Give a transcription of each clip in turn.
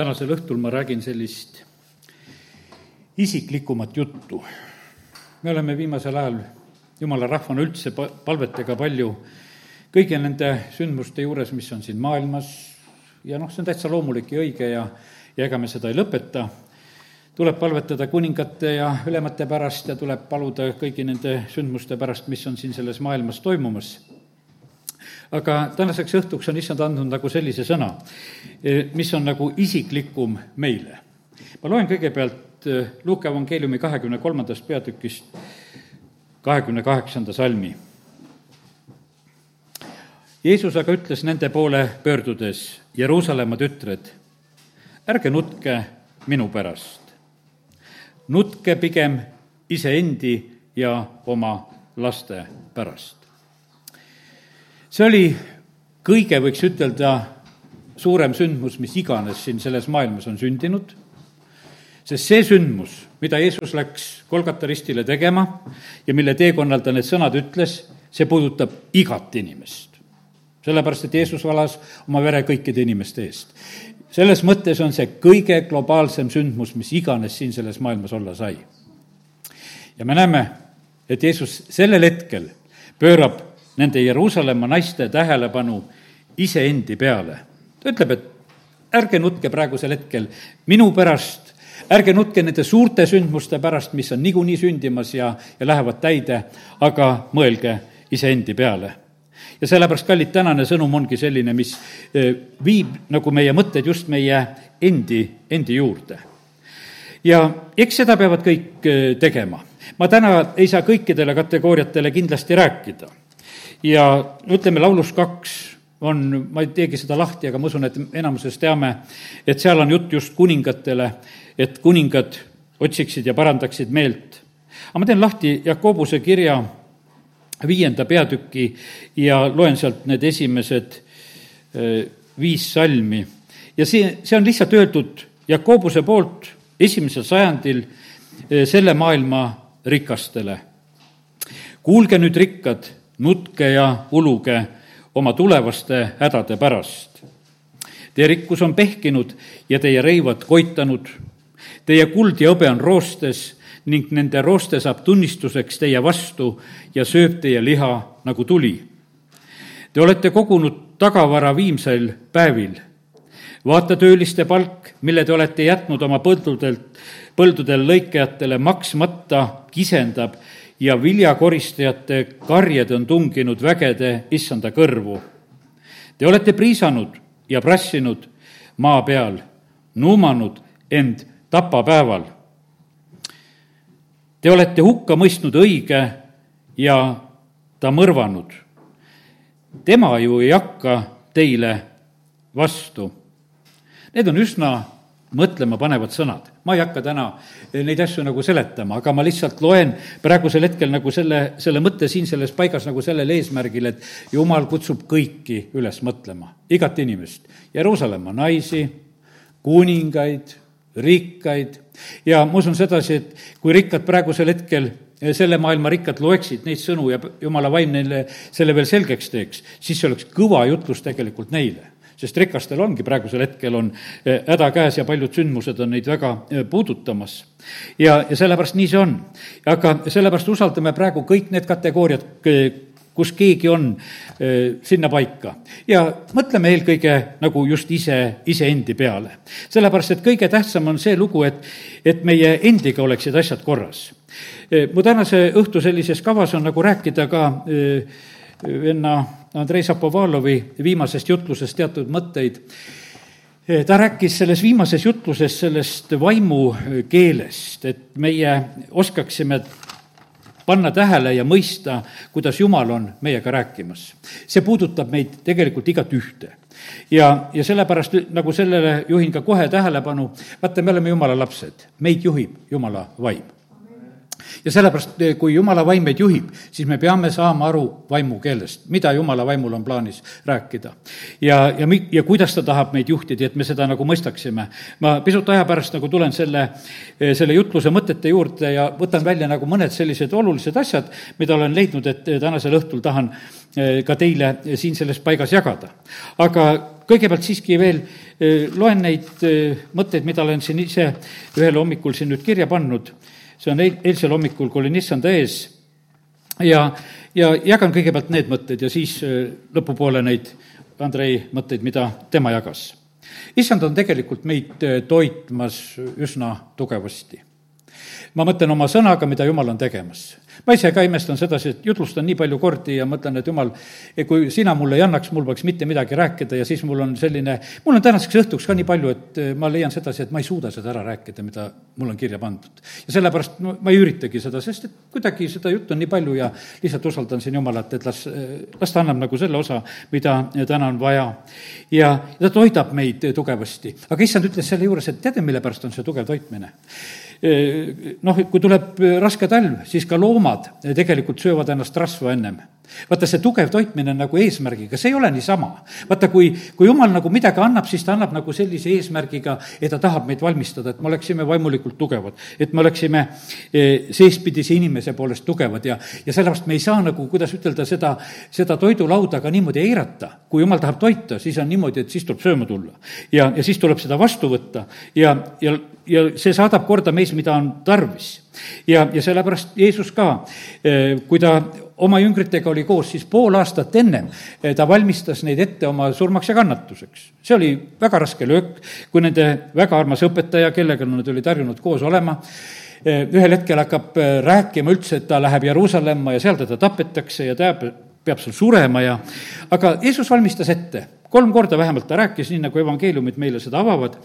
tänasel õhtul ma räägin sellist isiklikumat juttu. me oleme viimasel ajal jumala rahvana üldse pa-, palvetega palju kõigi nende sündmuste juures, mis on siin maailmas ja noh, see on täitsa loomulik ja õige ja, ja ega me seda ei lõpeta, tuleb palvetada kuningate ja ülemate pärast ja tuleb paluda kõigi nende sündmuste pärast, mis on siin selles maailmas toimumas aga tänaseks õhtuks on issand andnud nagu sellise sõna, mis on nagu isiklikum meile. ma loen kõigepealt eh, Luuke evangeeliumi kahekümne kolmandast peatükist kahekümne kaheksanda salmi. Jeesus aga ütles nende poole pöördudes, Jeruusalemma tütred, ärge nutke minu pärast. nutke pigem iseendi ja oma laste pärast see oli kõige, võiks ütelda, suurem sündmus, mis iganes siin selles maailmas on sündinud, sest see sündmus, mida Jeesus läks Kolgata ristile tegema ja mille teekonnal ta need sõnad ütles, see puudutab igat inimest. sellepärast, et Jeesus valas oma vere kõikide inimeste eest. selles mõttes on see kõige globaalsem sündmus, mis iganes siin selles maailmas olla sai. ja me näeme, et Jeesus sellel hetkel pöörab nende Jeruusalemma naiste tähelepanu iseendi peale. ta ütleb, et ärge nutke praegusel hetkel minu pärast, ärge nutke nende suurte sündmuste pärast, mis on niikuinii sündimas ja, ja lähevad täide, aga mõelge iseendi peale ja sellepärast, kallid, tänane sõnum ongi selline, mis eh, viib nagu meie mõtted just meie endi, endi juurde. ja eks seda peavad kõik eh, tegema. ma täna ei saa kõikidele kategooriatele kindlasti rääkida ja ütleme, laulus kaks on, ma ei teegi seda lahti, aga ma usun, et enamuses teame, et seal on jutt just kuningatele, et kuningad otsiksid ja parandaksid meelt. aga ma teen lahti Jakobuse kirja viienda peatüki ja loen sealt need esimesed eh, viis salmi. ja see, see on lihtsalt öeldud Jakobuse poolt esimesel sajandil eh, selle maailma rikastele. kuulge nüüd, rikkad nutke ja uluge oma tulevaste hädade pärast. Teie rikkus on pehkinud ja teie reivad koitanud. Teie kuld ja hõbe on roostes ning nende rooste saab tunnistuseks teie vastu ja sööb teie liha nagu tuli. Te olete kogunud tagavara viimsel päevil. vaata tööliste palk, mille te olete jätnud oma põldudelt, põldudel lõikajatele maksmata, kisendab ja viljakoristajate karjed on tunginud vägede issanda kõrvu. Te olete priisanud ja prassinud maa peal, nuumanud end tapapäeval. Te olete hukka mõistnud õige ja ta mõrvanud. tema ju ei hakka teile vastu. Need on üsna mõtlemapanevad sõnad. ma ei hakka täna neid asju nagu seletama, aga ma lihtsalt loen praegusel hetkel nagu selle, selle mõtte siin selles paigas nagu sellel eesmärgil, et jumal kutsub kõiki üles mõtlema, igat inimest. Jeruusalemma naisi, kuningaid, rikkaid ja ma usun sedasi, et kui rikkad praegusel hetkel selle maailma rikkad loeksid neid sõnu ja jumala vaim neile selle veel selgeks teeks, siis see oleks kõva jutlus tegelikult neile sest rikastel ongi praegusel hetkel on eh, häda käes ja paljud sündmused on neid väga eh, puudutamas. ja, ja sellepärast nii see on. aga sellepärast usaldame praegu kõik need kategooriad, kus keegi on sinna paika. ja mõtleme eelkõige nagu just ise, iseendi peale. sellepärast, et kõige tähtsam on see lugu, et, et meie endiga oleksid asjad korras. mu tänase õhtu sellises kavas on nagu rääkida ka venna Andrei Zapovalovi viimasest jutlusest teatud mõtteid. ta rääkis selles viimases jutluses sellest vaimukeelest, et meie oskaksime panna tähele ja mõista, kuidas Jumal on meiega rääkimas. see puudutab meid tegelikult igat ühte. ja, ja sellepärast nagu sellele juhin ka kohe tähelepanu, vaata, me oleme Jumala lapsed, meid juhib Jumala vaim ja sellepärast, eh, kui jumala vaim meid juhib, siis me peame saama aru vaimukeelest, mida jumala vaimul on plaanis rääkida. ja, ja mi-, ja kuidas ta tahab meid juhtida, et me seda nagu mõistaksime. ma pisut aja pärast nagu tulen selle, eh, selle jutluse mõtete juurde ja võtan välja nagu mõned sellised olulised asjad, mida olen leidnud, et eh, tänasel õhtul tahan ka teile siin selles paigas jagada. aga kõigepealt siiski veel loen neid mõtteid, mida olen siin ise ühel hommikul siin nüüd kirja pannud. See on eil, eilsel hommikul, kui olin issanda ees ja, ja jagan kõigepealt need mõtted ja siis lõpupoole neid Andrei mõtteid, mida tema jagas. issand on tegelikult meid toitmas üsna tugevasti ma mõtlen oma sõnaga, mida jumal on tegemas ma ise ka imestan sedasi, et jutlustan nii palju kordi ja mõtlen, et jumal, kui sina mulle ei annaks, mul poleks mitte midagi rääkida ja siis mul on selline, mul on tänaseks õhtuks ka nii palju, et eh, ma leian sedasi, et ma ei suuda seda ära rääkida, mida mul on kirja pandud. ja sellepärast no, ma ei üritagi seda, sest et kuidagi seda juttu on nii palju ja lihtsalt usaldan siin Jumalat, et las, eh, las ta annab nagu selle osa, mida täna on vaja. ja ta toidab meid tugevasti, aga issand ütles selle juures, et teate, mille pärast on see tugev toitmine? Noh, kui tuleb raske talv, siis ka loomad tegelikult söövad ennast rasva ennem vaata, see tugev toitmine on nagu eesmärgiga, see ei ole niisama. vaata, kui, kui jumal nagu midagi annab, siis ta annab nagu sellise eesmärgiga, et ta tahab meid valmistada, et me oleksime vaimulikult tugevad. et me oleksime eh, seespidise inimese poolest tugevad ja, ja sellepärast me ei saa nagu, kuidas ütelda, seda, seda toidulauda ka niimoodi eirata. kui jumal tahab toita, siis on niimoodi, et siis tuleb sööma tulla. ja, ja siis tuleb seda vastu võtta ja, ja, ja see saadab korda meis, mida on tarvis. ja, ja sellepärast Jeesus ka, eh, kui ta oma jüngritega oli koos, siis pool aastat ennem eh, ta valmistas neid ette oma surmaks ja kannatuseks. see oli väga raske löök, kui nende väga armas õpetaja, kellega nad olid harjunud koos olema, eh, ühel hetkel hakkab eh, rääkima üldse, et ta läheb Jeruusalemma ja seal teda tapetakse ja ta peab, seal surema ja aga Jeesus valmistas ette, kolm korda vähemalt ta rääkis, nii nagu evangeeliumid meile seda avavad.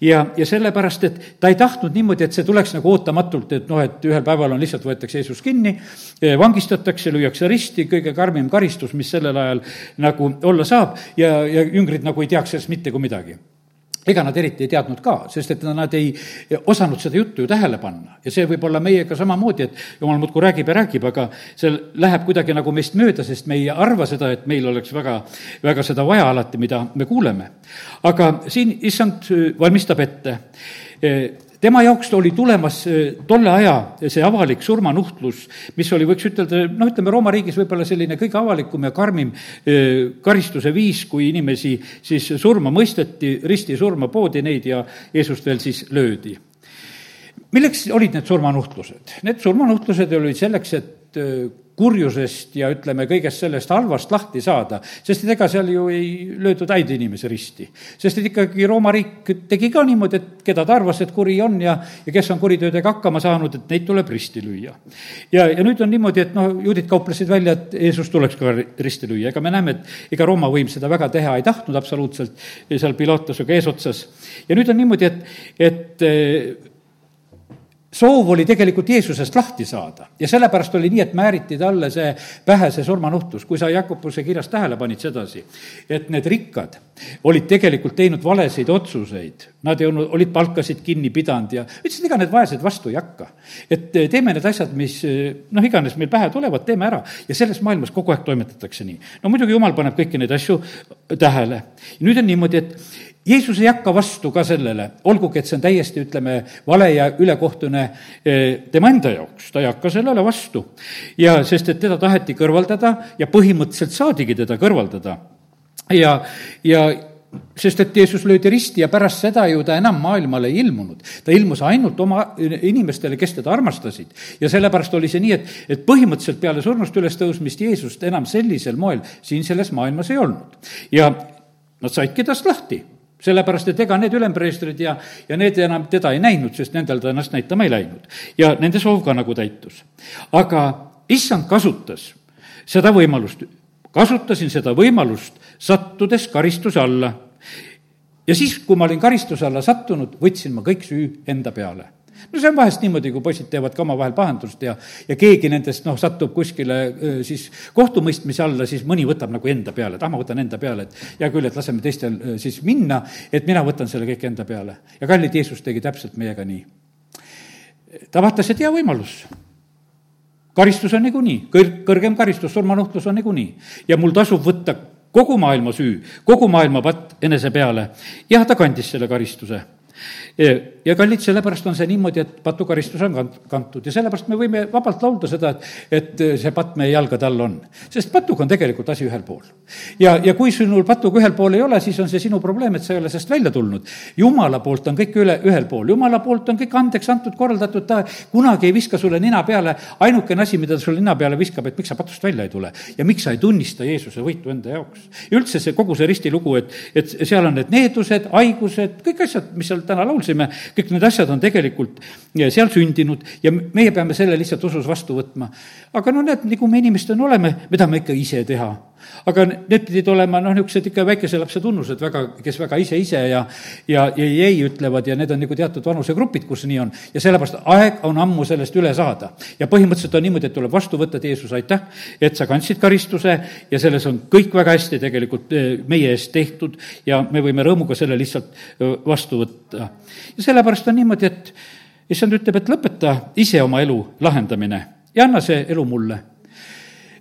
Ja, ja sellepärast, et ta ei tahtnud niimoodi, et see tuleks nagu ootamatult, et noh, et ühel päeval on lihtsalt võetakse Jeesus kinni, eh, vangistatakse, lüüakse risti, kõige karmim karistus, mis sellel ajal nagu olla saab. Ja, ja jüngrid nagu ei teaks sellest mitte kui midagi ega nad eriti ei teadnud ka, sest et nad ei osanud seda juttu ju tähele panna. ja see võib olla meiega samamoodi, et jumal muudkui räägib ja räägib, aga see läheb kuidagi nagu meist mööda, sest me ei arva seda, et meil oleks väga, väga seda vaja alati, mida me kuuleme. aga siin issand valmistab ette tema jaoks oli tulemas äh, tolle aja see avalik surmanuhtlus, mis oli, võiks ütelda, noh, ütleme Rooma riigis võib-olla selline kõige avalikum ja karmim äh, karistuse viis, kui inimesi siis surma mõisteti, ristisurma poodi neid ja Jeesust veel siis löödi. milleks olid need surmanuhtlused? Need surmanuhtlused olid selleks, et äh, kurjusest ja ütleme, kõigest sellest halvast lahti saada, sest et ega seal ju ei löödud häid inimesi risti. sest et ikkagi Rooma riik tegi ka niimoodi, et keda ta arvas, et kuri on ja, ja kes on kuritöödega hakkama saanud, et neid tuleb risti lüüa. ja, ja nüüd on niimoodi, et noh, juudid kauplesid välja, et Jeesus tuleks ka risti lüüa, ega me näeme, et ega Rooma võim seda väga teha ei tahtnud absoluutselt, seal Pilatusega eesotsas. ja nüüd on niimoodi, et, et soov oli tegelikult Jeesusest lahti saada ja sellepärast oli nii, et määriti talle see pähe, see surmanuhtlus, kui sa Jakobuse kirjas tähele panid sedasi, et need rikkad olid tegelikult teinud valesid otsuseid, nad ei olnud, olid palkasid kinni pidanud ja ütlesid, ega need vaesed vastu ei hakka. et eh, teeme need asjad, mis eh, noh, iganes meil pähe tulevad, teeme ära ja selles maailmas kogu aeg toimetatakse nii. no muidugi jumal paneb kõiki neid asju tähele. nüüd on niimoodi, et Jeesus ei hakka vastu ka sellele, olgugi et see on täiesti, ütleme, vale ja ülekohtune eh, tema enda jaoks, ta ei hakka sellele vastu. ja sest, et teda taheti kõrvaldada ja põhimõtteliselt saadigi teda kõrvaldada. ja, ja sest et Jeesus löödi risti ja pärast seda ju ta enam maailmale ei ilmunud. ta ilmus ainult oma inimestele, kes teda armastasid. ja sellepärast oli see nii, et, et põhimõtteliselt peale surnust ülestõusmist Jeesust enam sellisel moel siin selles maailmas ei olnud. ja nad saidki tast lahti sellepärast, et ega need ülempreestrid ja, ja need enam teda ei näinud, sest nendel ta ennast näitama ei läinud. ja nende soov ka nagu täitus. aga issand kasutas seda võimalust, kasutasin seda võimalust, sattudes karistuse alla. ja siis, kui ma olin karistuse alla sattunud, võtsin ma kõik süü enda peale no see on vahest niimoodi, kui poisid teevad ka omavahel pahandust ja, ja keegi nendest noh, satub kuskile siis kohtumõistmise alla, siis mõni võtab nagu enda peale, et ah, ma võtan enda peale, et hea küll, et laseme teistel siis minna, et mina võtan selle kõik enda peale. ja kallid Jeesus tegi täpselt meiega nii. ta vaatas, et hea võimalus karistus on niikuinii, kõr-, kõrgem karistus, surmanuhtlus on niikuinii. ja mul tasub võtta kogu maailma süü, kogu maailma patt enese peale. jah, ta kandis selle karistuse ja kallid, sellepärast on see niimoodi, et patukaristus on kant-, kantud ja sellepärast me võime vabalt laulda seda, et, et see patt meie jalgade all on. sest patuga on tegelikult asi ühel pool. ja, ja kui sinul patuga ühel pool ei ole, siis on see sinu probleem, et sa ei ole sellest välja tulnud. jumala poolt on kõik üle, ühel pool, jumala poolt on kõik andeks antud, korraldatud, ta kunagi ei viska sulle nina peale, ainukene asi, mida ta sulle nina peale viskab, et miks sa patust välja ei tule ja miks sa ei tunnista Jeesuse võitu enda jaoks. ja üldse see, kogu see ristilugu, et, et seal on need needused, haigused, kõik asjad, mis seal täna laulsime, kõik need asjad on tegelikult seal sündinud ja meie peame selle lihtsalt usus vastu võtma. aga no näed, nagu me inimestena oleme, me tahame ikka ise teha aga need pidid olema noh, niisugused ikka väikese lapse tunnused väga, kes väga ise, ise ja ja, ja ei ütlevad ja need on nagu teatud vanusegrupid, kus nii on. ja sellepärast aeg on ammu sellest üle saada. ja põhimõtteliselt on niimoodi, et tuleb vastu võtta, et Jeesus, aitäh, et sa kandsid karistuse ja selles on kõik väga hästi tegelikult eh, meie eest tehtud ja me võime rõõmuga selle lihtsalt eh, vastu võtta. ja sellepärast on niimoodi, et issand ütleb, et lõpeta ise oma elu lahendamine ja anna see elu mulle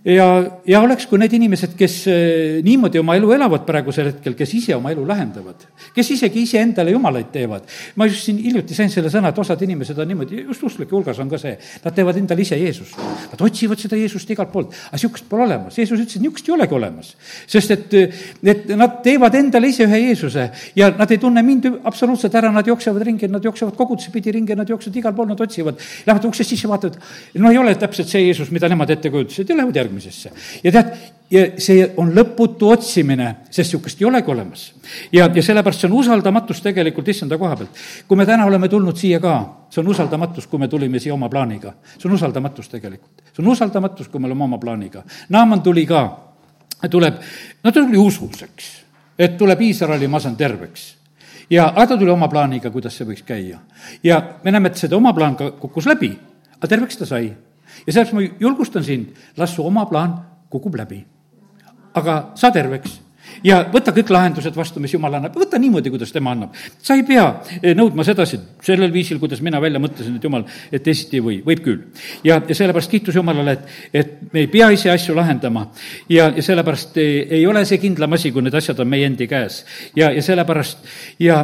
ja, ja oleks kui need inimesed, kes eh, niimoodi oma elu elavad praegusel hetkel, kes ise oma elu lahendavad, kes isegi iseendale jumalaid teevad. ma just siin hiljuti sain selle sõna, et osad inimesed on niimoodi, just usklike hulgas on ka see, nad teevad endale ise Jeesust. Nad otsivad seda Jeesust igalt poolt, aga niisugust pole olemas. Jeesus ütles, et niisugust ei olegi olemas. sest et, et nad teevad endale ise ühe Jeesuse ja nad ei tunne mind absoluutselt ära, nad jooksevad ringi, nad jooksevad kogudusi pidi ringi, nad jooksevad igal pool, nad otsivad. Lähevad uksest sisse, vaatavad, no ei ole täpselt see Jeesus, mida nemad ette kujutasid ja lähevad järgmisele järgmisesse. ja tead, ja see on lõputu otsimine, sest niisugust ei olegi olemas. ja, ja sellepärast see on usaldamatus tegelikult issanda koha pealt. kui me täna oleme tulnud siia ka, see on usaldamatus, kui me tulime siia oma plaaniga. see on usaldamatus tegelikult. see on usaldamatus, kui me oleme oma plaaniga. Naaman tuli ka, tuleb, no ta tuli ususeks, et tuleb Iisraeli, ma saan terveks ja aga ta tuli oma plaaniga, kuidas see võiks käia. ja me näeme, et seda oma plaan ka kukkus läbi, aga terveks ta sai ja sellepärast ma julgustan sind, las su oma plaan kukub läbi. aga saa terveks ja võta kõik lahendused vastu, mis jumal annab, võta niimoodi, kuidas tema annab. sa ei pea eh, nõudma sedasi, sellel viisil, kuidas mina välja mõtlesin, et jumal, et teisiti ei või, võib küll. ja, ja sellepärast kiitus Jumalale, et, et me ei pea ise asju lahendama ja, ja sellepärast ei, ei ole see kindlam asi, kui need asjad on meie endi käes. ja, ja sellepärast ja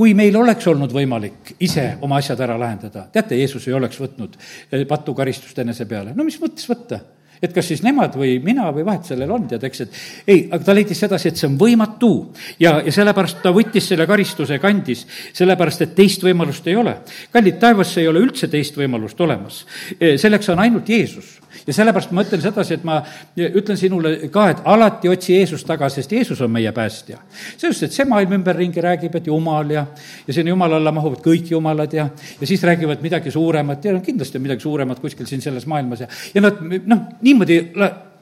kui meil oleks olnud võimalik ise oma asjad ära lahendada, teate, Jeesus ei oleks võtnud eh, patukaristust enese peale, no mis mõttes võtta? Et kas siis nemad või mina või vahet sellel on, tead, eks, et ei, aga ta leidis sedasi, et see on võimatu. ja, ja sellepärast ta võttis selle karistuse, kandis, sellepärast et teist võimalust ei ole. kallid, taevas ei ole üldse teist võimalust olemas. Eh, selleks on ainult Jeesus ja sellepärast ma ütlen sedasi, et ma ütlen sinule ka, et alati otsi Jeesust taga, sest Jeesus on meie päästja. sellepärast, et see maailm ümberringi räägib, et Jumal ja, ja sinna Jumala alla mahuvad kõik jumalad ja, ja siis räägivad midagi suuremat ja kindlasti on midagi suuremat kuskil siin selles maailmas ja, ja nad noh, niimoodi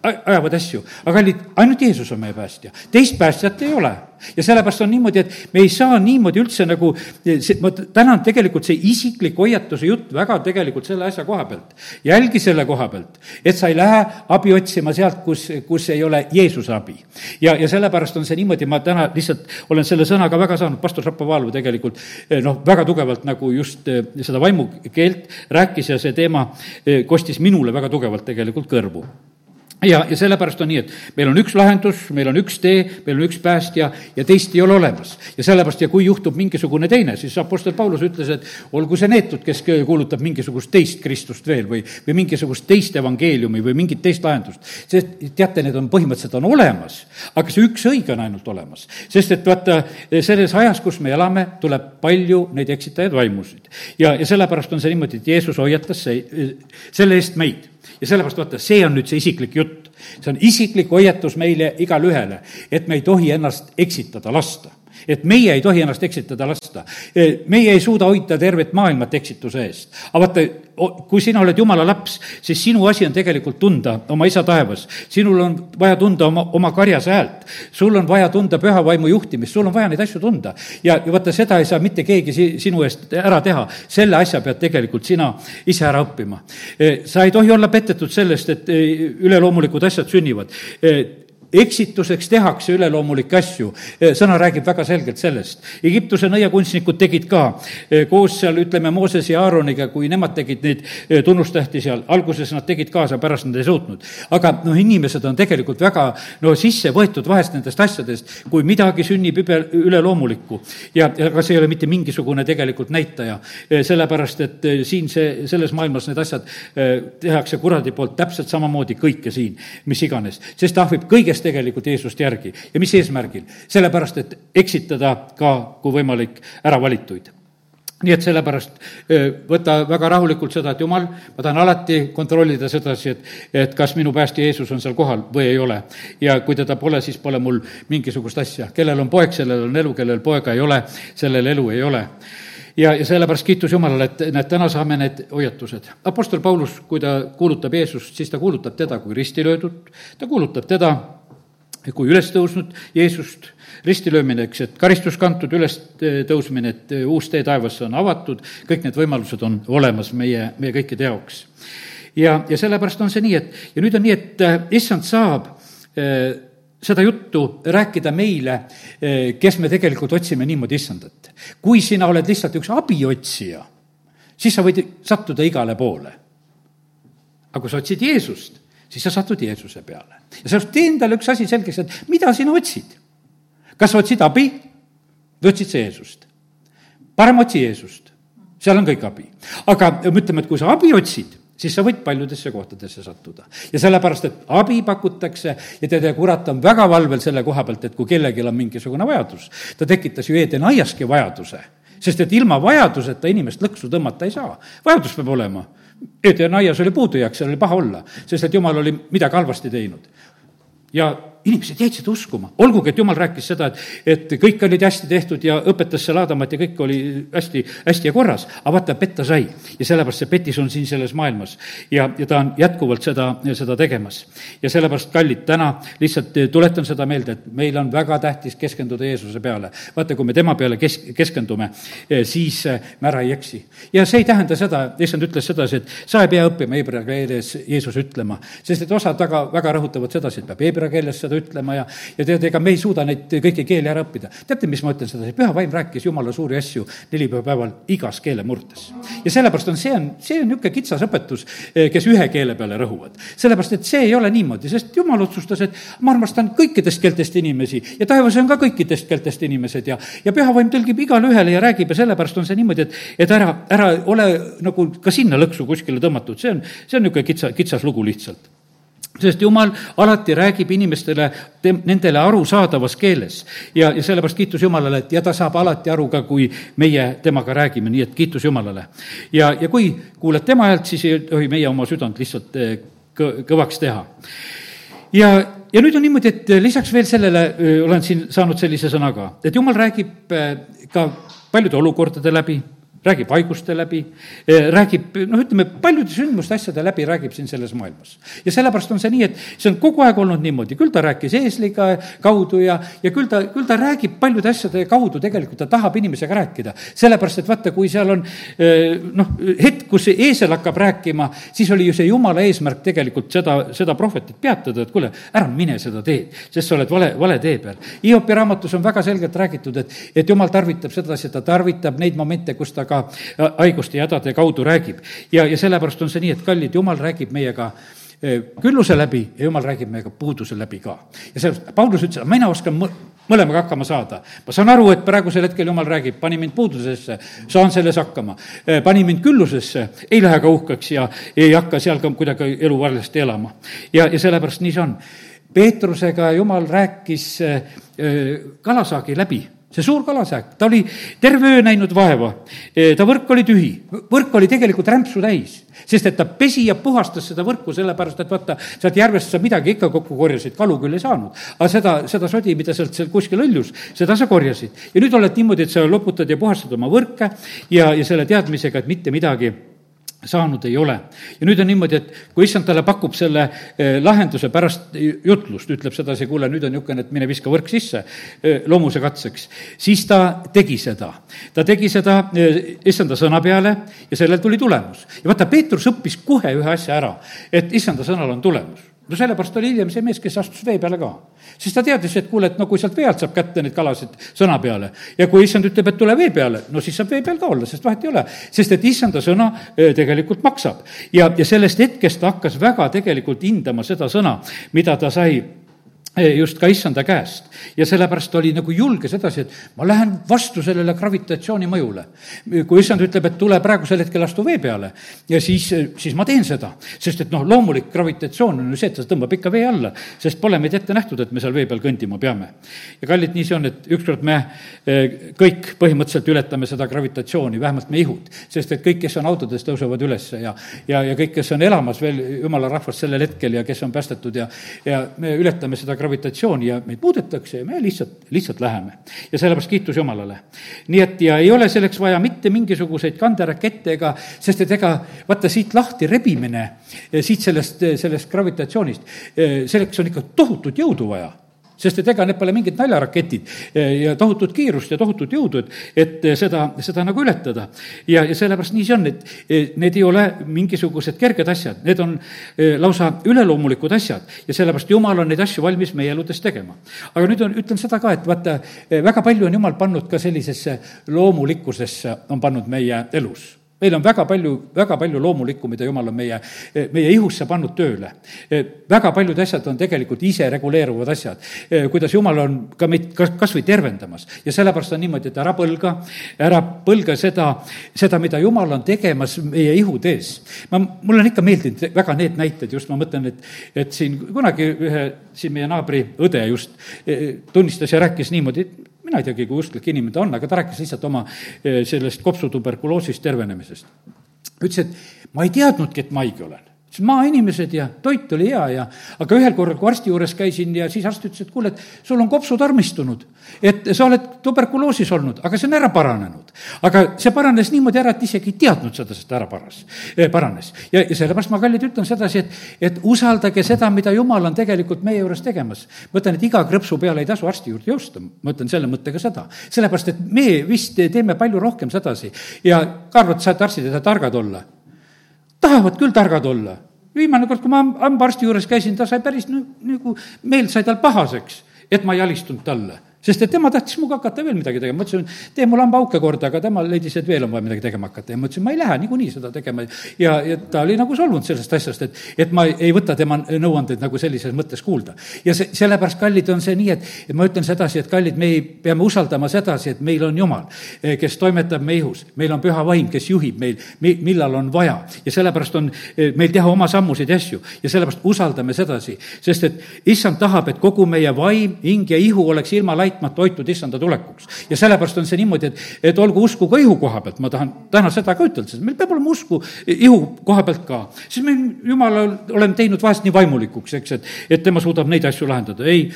ajavad asju, aga kallid, ainult Jeesus on meie päästja, teist päästjat ei ole. ja sellepärast on niimoodi, et me ei saa niimoodi üldse nagu, see, ma tänan tegelikult see isiklik hoiatuse jutt väga tegelikult selle asja koha pealt. jälgi selle koha pealt, et sa ei lähe abi otsima sealt, kus, kus ei ole Jeesuse abi. ja, ja sellepärast on see niimoodi, ma täna lihtsalt olen selle sõnaga väga saanud, pastor Šapovalov tegelikult noh, väga tugevalt nagu just eh, seda vaimukeelt rääkis ja see teema eh, kostis minule väga tugevalt tegelikult kõrvu ja, ja sellepärast on nii, et meil on üks lahendus, meil on üks tee, meil on üks päästja ja teist ei ole olemas. ja sellepärast, ja kui juhtub mingisugune teine, siis Apostel Paulus ütles, et olgu see neetud, kes kuulutab mingisugust teist Kristust veel või, või mingisugust teist evangeeliumi või mingit teist lahendust. sest teate, need on põhimõtteliselt on olemas, aga see üks õige on ainult olemas. sest et vaata, selles ajas, kus me elame, tuleb palju neid eksitajaid vaimusid. ja, ja sellepärast on see niimoodi, et Jeesus hoiatas see, selle eest meid ja sellepärast vaata, see on nüüd see isiklik jutt. see on isiklik hoiatus meile igale ühele, et me ei tohi ennast eksitada lasta et meie ei tohi ennast eksitada lasta. E, meie ei suuda hoida tervet maailmat eksituse eest. aga vaata, kui sina oled jumala laps, siis sinu asi on tegelikult tunda oma isa taevas. sinul on vaja tunda oma, oma karjase häält. sul on vaja tunda püha vaimu juhtimist, sul on vaja neid asju tunda. ja, ja vaata, seda ei saa mitte keegi si-, sinu eest ära teha. selle asja pead tegelikult sina ise ära õppima. E, sa ei tohi olla petetud sellest, et e, üleloomulikud asjad sünnivad eksituseks tehakse üleloomulikke asju. sõna räägib väga selgelt sellest. Egiptuse nõiakunstnikud tegid ka koos seal, ütleme, Moosese ja Aaroniga, kui nemad tegid neid tunnustähti seal, alguses nad tegid kaasa, pärast nad ei suutnud. aga noh, inimesed on tegelikult väga no sisse võetud vahest nendest asjadest, kui midagi sünnib übe, üleloomulikku. ja, aga see ei ole mitte mingisugune tegelikult näitaja, sellepärast et siin see, selles maailmas need asjad tehakse kuradi poolt täpselt samamoodi kõike siin, mis iganes, sest ahvib kõigest käis tegelikult Jeesust järgi ja mis eesmärgil? sellepärast, et eksitada ka, kui võimalik, äravalituid nii et sellepärast võta väga rahulikult seda, et jumal, ma tahan alati kontrollida sedasi, et, et kas minu päästja Jeesus on seal kohal või ei ole. ja kui teda pole, siis pole mul mingisugust asja. kellel on poeg, sellel on elu, kellel poega ei ole, sellel elu ei ole ja, ja sellepärast kiitus Jumalale, et näed, täna saame need hoiatused. Apostel Paulus, kui ta kuulutab Jeesust, siis ta kuulutab teda kui risti löödud, ta kuulutab teda kui ülestõusnud Jeesust, ristilöömine, eks, et karistus kantud, ülestõusmine, et uus tee taevasse on avatud, kõik need võimalused on olemas meie, meie kõikide jaoks. ja, ja sellepärast on see nii, et ja nüüd on nii, et äh, issand saab äh, seda juttu rääkida meile, äh, kes me tegelikult otsime niimoodi issandat. kui sina oled lihtsalt üks abiotsija, siis sa võid sattuda igale poole. aga kui sa otsid Jeesust siis sa satud Jeesuse peale. ja sellepärast tee endale üks asi selgeks, et mida sina otsid. kas sa otsid abi või otsid sa Jeesust? parem otsi Jeesust, seal on kõik abi. aga ütleme, et kui sa abi otsid, siis sa võid paljudesse kohtadesse sattuda. ja sellepärast, et abi pakutakse ja tead, ja kurat on väga valvel selle koha pealt, et kui kellelgi on mingisugune vajadus, ta tekitas ju Eeden aiaski vajaduse, sest et ilma vajaduseta inimest lõksu tõmmata ei saa. vajadus peab olema Eeden aias oli puudujääk, seal oli paha olla, sest et jumal oli midagi halvasti teinud. ja inimesed jäid seda uskuma, olgugi et jumal rääkis seda, et, et kõik olid hästi tehtud ja õpetas seal Aadamat ja kõik oli hästi, hästi ja korras, aga vaata, petta sai. ja sellepärast see petis on siin selles maailmas ja, ja ta on jätkuvalt seda, seda tegemas. ja sellepärast, kallid, täna lihtsalt tuletan seda meelde, et meil on väga tähtis keskenduda Jeesuse peale. vaata, kui me tema peale kes-, keskendume, siis me ära ei eksi. ja see ei tähenda seda, issand ütles sedasi, et sa ei pea õppima heebrea keeles Jeesus ütlema, sest et osad väga, väga rõhutavad sedasi, et peab heebrea keeles seda ütlema ja, ja tead, ega me ei suuda neid kõiki keeli ära õppida. teate, mis ma ütlen sedasi, püha vaim rääkis jumala suuri asju nelipühapäeval igas keele murdes. ja sellepärast on, see on, see on niisugune kitsas õpetus, eh, kes ühe keele peale rõhuvad. sellepärast, et see ei ole niimoodi, sest jumal otsustas, et ma armastan kõikidest keeltest inimesi ja taevas on ka kõikidest keeltest inimesed ja, ja püha vaim tõlgib igale ühele ja räägib ja sellepärast on see niimoodi, et, et ära, ära ole nagu ka sinna lõksu kuskile tõmmatud, see on, see on niisugune kitsa, kitsas lugu lihtsalt sest jumal alati räägib inimestele nendele arusaadavas keeles. ja, ja sellepärast kiitus Jumalale, et ja ta saab alati aru ka, kui meie temaga räägime, nii et kiitus Jumalale. ja, ja kui kuuled tema häält, siis ei tohi meie oma südant lihtsalt eh, kõ-, kõvaks teha. ja, ja nüüd on niimoodi, et lisaks veel sellele öö, olen siin saanud sellise sõna ka, et Jumal räägib ka paljude olukordade läbi räägib haiguste läbi, eh, räägib noh, ütleme paljude sündmuste asjade läbi räägib siin selles maailmas. ja sellepärast on see nii, et see on kogu aeg olnud niimoodi, küll ta rääkis eesliga kaudu ja, ja küll ta, küll ta räägib paljude asjade kaudu, tegelikult ta tahab inimesega rääkida. sellepärast, et vaata, kui seal on eh, noh, hetk, kus eesel hakkab rääkima, siis oli ju see jumala eesmärk tegelikult seda, seda prohvetit peatada, et kuule, ära mine seda teed, sest sa oled vale, vale tee peal. Hiopi raamatus on väga selgelt räägitud, et, et jumal tarvitab sedasi, ta tarvitab neid momente, kus ta ka haiguste ja hädade kaudu räägib. ja, ja sellepärast on see nii, et kallid, jumal räägib meiega eh, külluse läbi ja jumal räägib meiega puuduse läbi ka. ja sellepärast Paulus ütles, mina oskan mõlemaga hakkama saada. ma saan aru, et praegusel hetkel jumal räägib, pani mind puudusesse, saan selles hakkama. Eh, pani mind küllusesse, ei lähe ka uhkeks ja ei hakka seal ka kuidagi elu valesti elama. ja, ja sellepärast nii see on. Peetrusega jumal rääkis kalasaagi läbi see suur kalasääk, ta oli terve öö näinud vaeva, e, ta võrk oli tühi, võrk oli tegelikult rämpsu täis, sest et ta pesi ja puhastas seda võrku, sellepärast et vaata, sealt järvest sa midagi ikka kokku korjasid, kalu küll ei saanud. aga seda, seda sodi, mida sealt seal kuskil õljus, seda sa korjasid. ja nüüd oled niimoodi, et sa loputad ja puhastad oma võrke ja, ja selle teadmisega, et mitte midagi saanud ei ole. ja nüüd on niimoodi, et kui issand talle pakub selle eh, lahenduse pärast jutlust, ütleb sedasi, kuule, nüüd on niisugune, et mine viska võrk sisse eh, loomuse katseks, siis ta tegi seda. ta tegi seda eh, issanda sõna peale ja sellel tuli tulemus. ja vaata, Peetrus õppis kohe ühe asja ära, et issanda sõnal on tulemus no sellepärast oli hiljem see mees, kes astus vee peale ka. sest ta teadis, et kuule, et no kui sealt vee alt saab kätte neid kalasid sõna peale ja kui issand ütleb, et tule vee peale, no siis saab vee peal ka olla, sest vahet ei ole. sest et issanda sõna tegelikult maksab. ja, ja sellest hetkest ta hakkas väga tegelikult hindama seda sõna, mida ta sai just ka issanda käest. ja sellepärast oli nagu julge sedasi, et ma lähen vastu sellele gravitatsiooni mõjule. kui issand ütleb, et tule praegusel hetkel astu vee peale ja siis, siis ma teen seda. sest et noh, loomulik gravitatsioon on ju see, et ta tõmbab ikka vee alla, sest pole meid ette nähtud, et me seal vee peal kõndima peame. ja kallid, nii see on, et ükskord me eh, kõik põhimõtteliselt ületame seda gravitatsiooni, vähemalt me ihud, sest et kõik, kes on autodes, tõusevad üles ja, ja, ja kõik, kes on elamas veel jumala rahvast sellel hetkel ja kes on päästetud ja, ja me ületame seda gravitatsiooni gravitatsiooni ja meid muudetakse ja me lihtsalt, lihtsalt läheme. ja sellepärast kiitus Jumalale. nii et ja ei ole selleks vaja mitte mingisuguseid kanderakette ega, sest et ega vaata, siit lahti rebimine, siit sellest, sellest gravitatsioonist, selleks on ikka tohutut jõudu vaja sest et ega need pole mingid naljaraketid ja tohutut kiirust ja tohutut jõudu, et, et seda, seda nagu ületada. ja, ja sellepärast nii see on, et need ei ole mingisugused kerged asjad, need on e, lausa üleloomulikud asjad ja sellepärast Jumal on neid asju valmis meie eludes tegema. aga nüüd on, ütlen seda ka, et vaata, e, väga palju on Jumal pannud ka sellisesse loomulikkusesse, on pannud meie elus meil on väga palju, väga palju loomulikku, mida jumal on meie, meie ihusse pannud tööle. väga paljud asjad on tegelikult ise reguleeruvad asjad, kuidas jumal on ka meid kas, kas või tervendamas. ja sellepärast on niimoodi, et ära põlga, ära põlga seda, seda, mida jumal on tegemas meie ihude ees. ma, mulle on ikka meeldinud väga need näited just, ma mõtlen, et, et siin kunagi ühe, siin meie naabri õde just eh, tunnistas ja rääkis niimoodi, et mina ei teagi, kui usklik inimene ta on, aga ta rääkis lihtsalt oma eh, sellest kopsutuberkuloosist tervenemisest. ütles, et ma ei teadnudki, et ma haige olen siis maainimesed ja toit oli hea ja, aga ühel korral, kui arsti juures käisin ja siis arst ütles, et kuule, et sul on kopsud armistunud. et sa oled tuberkuloosis olnud, aga see on ära paranenud. aga see paranes niimoodi ära, et isegi ei teadnud seda, sest ära paras eh,, paranes. ja, ja sellepärast ma, kallid, ütlen sedasi, et, et usaldage seda, mida Jumal on tegelikult meie juures tegemas. ma ütlen, et iga krõpsu peale ei tasu arsti juurde joosta, ma ütlen selle mõttega seda. sellepärast, et me vist teeme palju rohkem sedasi ja ka arvad, sa, et arstid ei taha targad olla tahavad küll targad olla. viimane kord, kui ma hambaarsti juures käisin, ta sai päris nagu, meel sai tal pahaseks, et ma ei alistunud talle sest et tema tahtis minuga hakata veel midagi tegema, ma ütlesin, tee mulle hambauke korda, aga tema leidis, et veel on vaja midagi tegema hakata. Ja ma ütlesin, ma ei lähe niikuinii seda tegema. ja, ja ta oli nagu solvunud sellest asjast, et, et ma ei võta tema nõuandeid nagu sellises mõttes kuulda. ja see, sellepärast, kallid, on see nii, et, et ma ütlen sedasi, et kallid, me peame usaldama sedasi, et meil on Jumal, eh, kes toimetab meie ihus, meil on püha vaim, kes juhib meil, millal on vaja. Ja sellepärast on eh, meil teha oma sammusid ja asju. Ja sellepärast usaldame sedasi, sest et issand tahab, et kogu meie vaim, hing ja ihu oleks ilma laitmata hoitud issanda tulekuks. ja sellepärast on see niimoodi, et, et olgu usku ka ihu koha pealt, ma tahan täna seda ka ütelda, sest meil peab olema usku ihu koha pealt ka. siis me jumalal oleme teinud vahest nii vaimulikuks, eks, et, et tema suudab neid asju lahendada, ei,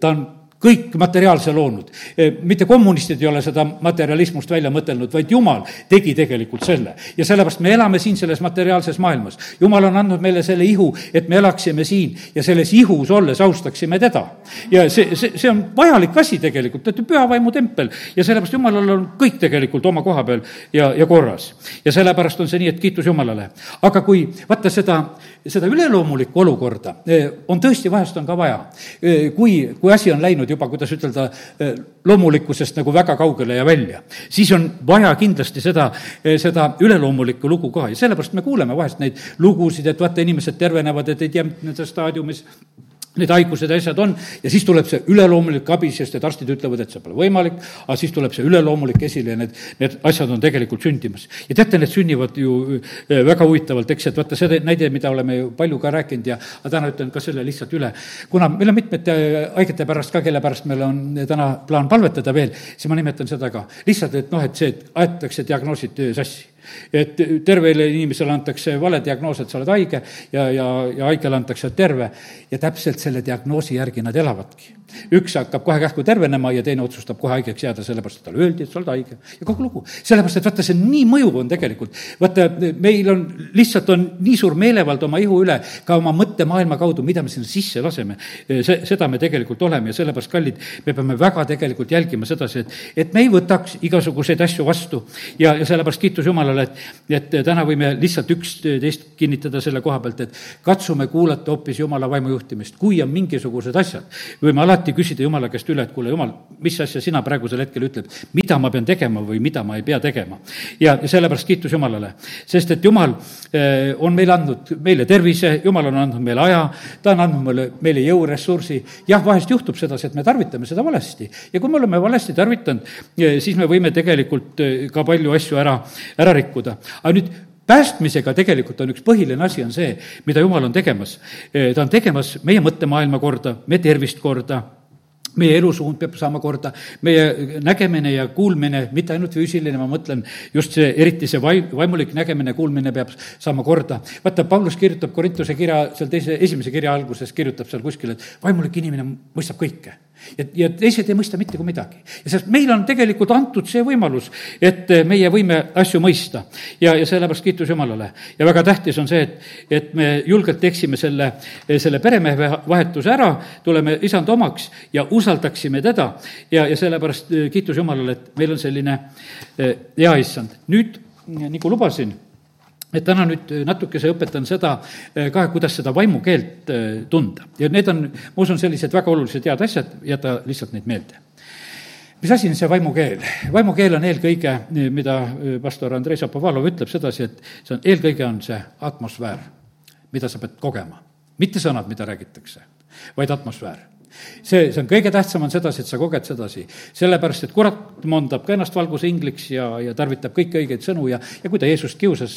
ta on kõik materiaalse loonud. E, mitte kommunistid ei ole seda materialismust välja mõtelnud, vaid Jumal tegi tegelikult selle. ja sellepärast me elame siin selles materiaalses maailmas. Jumal on andnud meile selle ihu, et me elaksime siin ja selles ihus olles austaksime teda. ja see, see, see on vajalik asi tegelikult, te olete püha vaimu tempel ja sellepärast Jumalal on kõik tegelikult oma koha peal ja, ja korras. ja sellepärast on see nii, et kiitus Jumalale. aga kui vaata seda, seda üleloomulikku olukorda e, on tõesti, vahest on ka vaja. E, kui, kui asi on läinud juba, kuidas ütelda, eh, loomulikkusest nagu väga kaugele ja välja. siis on vaja kindlasti seda, eh, seda üleloomulikku lugu ka ja sellepärast me kuuleme vahest neid lugusid, et vaata, inimesed tervenevad, et ei tea, nendes staadiumis need haigused ja asjad on ja siis tuleb see üleloomulik abi, sest et arstid ütlevad, et see pole võimalik, aga siis tuleb see üleloomulik esile ja need, need asjad on tegelikult sündimas. ja teate, need sünnivad ju äh, väga huvitavalt, eks, et vaata see näide, mida oleme ju palju ka rääkinud ja aga täna ütlen ka selle lihtsalt üle. kuna meil on mitmete haigete pärast ka, kelle pärast meil on täna plaan palvetada veel, siis ma nimetan seda ka. lihtsalt, et noh, et see, et aetakse diagnoosid sassi et tervele inimesele antakse vale diagnoos, et sa oled haige ja, ja, ja haigele antakse, terve ja täpselt selle diagnoosi järgi nad elavadki. üks hakkab kohe kähku tervenema ja teine otsustab kohe haigeks jääda, sellepärast et talle öeldi, et sa oled haige ja kogu lugu. sellepärast, et vaata, see nii mõjuv on tegelikult. vaata, meil on, lihtsalt on nii suur meelevald oma ihu üle, ka oma mõttemaailma kaudu, mida me sinna sisse laseme. see, seda me tegelikult oleme ja sellepärast, kallid, me peame väga tegelikult jälgima sedasi, et, et me ei võtaks igasuguseid asju vastu ja, ja sellepärast kiitus Jumalale, Jumalale, et, et täna võime lihtsalt üksteist kinnitada selle koha pealt, et katsume kuulata hoopis Jumala vaimu juhtimist. kui on mingisugused asjad, võime alati küsida Jumala käest üle, et kuule, Jumal, mis asja sina praegusel hetkel ütled, mida ma pean tegema või mida ma ei pea tegema. ja, sellepärast kiitus Jumalale, sest et Jumal eh, on meile andnud, meile tervise, Jumal on andnud meile aja, ta on andnud meile, meile jõuressursi, jah, vahest juhtub sedasi, et me tarvitame seda valesti. ja kui me oleme valesti tarvitanud, eh, siis me võime tegelikult eh, ka palju asju ära, ära rikkuda. Aga nüüd päästmisega tegelikult on üks põhiline asi, on see, mida Jumal on tegemas. ta on tegemas meie mõttemaailma korda, meie tervist korda meie elusuund peab saama korda, meie nägemine ja kuulmine, mitte ainult füüsiline, ma mõtlen just see, eriti see vaim, vaimulik nägemine, kuulmine peab saama korda. vaata, Paulus kirjutab Korintuse kirja, seal teise, esimese kirja alguses kirjutab seal kuskil, et vaimulik inimene mõistab kõike ja, ja teised ei mõista mitte kui midagi. ja sest meile on tegelikult antud see võimalus, et meie võime asju mõista. ja, ja sellepärast kiitus Jumalale. ja väga tähtis on see, et, et me julgelt teeksime selle, selle peremehe vahetuse ära, tuleme isand omaks ja usaldaksime teda. ja, ja sellepärast kiitus Jumalale, et meil on selline hea issand. nüüd, nagu lubasin et täna nüüd natukese õpetan seda eh, ka, kuidas seda vaimukeelt eh, tunda. ja need on, ma usun, sellised väga olulised head asjad, jäta lihtsalt neid meelde. mis asi on see vaimukeel? vaimukeel on eelkõige, mida pastor Andrei Šapovalov ütleb sedasi, et see on, eelkõige on see atmosfäär, mida sa pead kogema. mitte sõnad, mida räägitakse, vaid atmosfäär see, see on kõige tähtsam, on sedasi, et sa koged sedasi. sellepärast, et kurat mondab ka ennast valguse ingliks ja, ja tarvitab kõiki õigeid sõnu ja, ja kui ta Jeesust kiusas,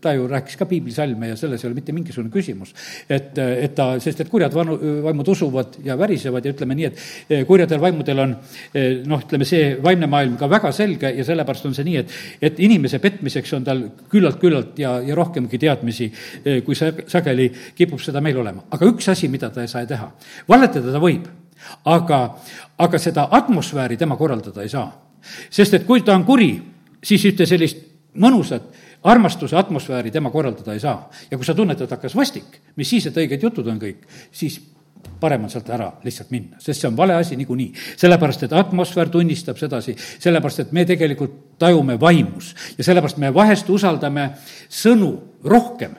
ta ju rääkis ka piiblisalme ja selles ei ole mitte mingisugune küsimus. et, et ta, sest et kurjad vanu, vaimud usuvad ja värisevad ja ütleme nii, et eh, kurjadel vaimudel on eh, noh, ütleme see vaimne maailm ka väga selge ja sellepärast on see nii, et, et inimese petmiseks on tal küllalt-küllalt ja, ja rohkemgi teadmisi, eh, kui sageli kipub seda meil olema. aga üks asi, mida ta ei saa teha, valetada ta võib võib, aga, aga seda atmosfääri tema korraldada ei saa. sest et kui ta on kuri, siis ühte sellist mõnusat armastuse atmosfääri tema korraldada ei saa. ja kui sa tunned, et hakkas vastik, mis siis, et õiged jutud on kõik, siis parem on sealt ära lihtsalt minna, sest see on vale asi niikuinii. sellepärast, et atmosfäär tunnistab sedasi, sellepärast et me tegelikult tajume vaimus ja sellepärast me vahest usaldame sõnu rohkem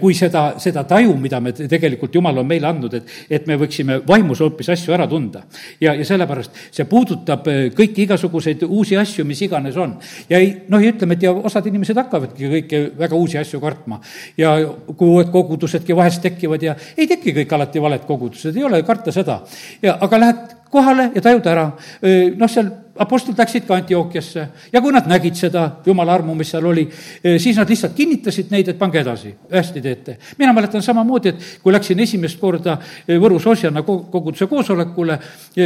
kui seda, seda taju, mida me tegelikult Jumal on meile andnud, et, et me võiksime vaimus hoopis asju ära tunda. ja, ja sellepärast see puudutab eh, kõiki igasuguseid uusi asju, mis iganes on. ja ei, noh, ja ütleme, et ja osad inimesed hakkavadki kõiki väga uusi asju kartma. ja kui uued kogudusedki vahest tekivad ja ei teki kõik alati valed kogudused, ei ole karta seda. ja aga lähed kohale ja tajud ära, noh, seal apostlid läksid ka Antiookiasse ja kui nad nägid seda jumala armu, mis seal oli, siis nad lihtsalt kinnitasid neid, et pange edasi, hästi teete. mina mäletan samamoodi, et kui läksin esimest korda Võrus Osjana koguduse koosolekule,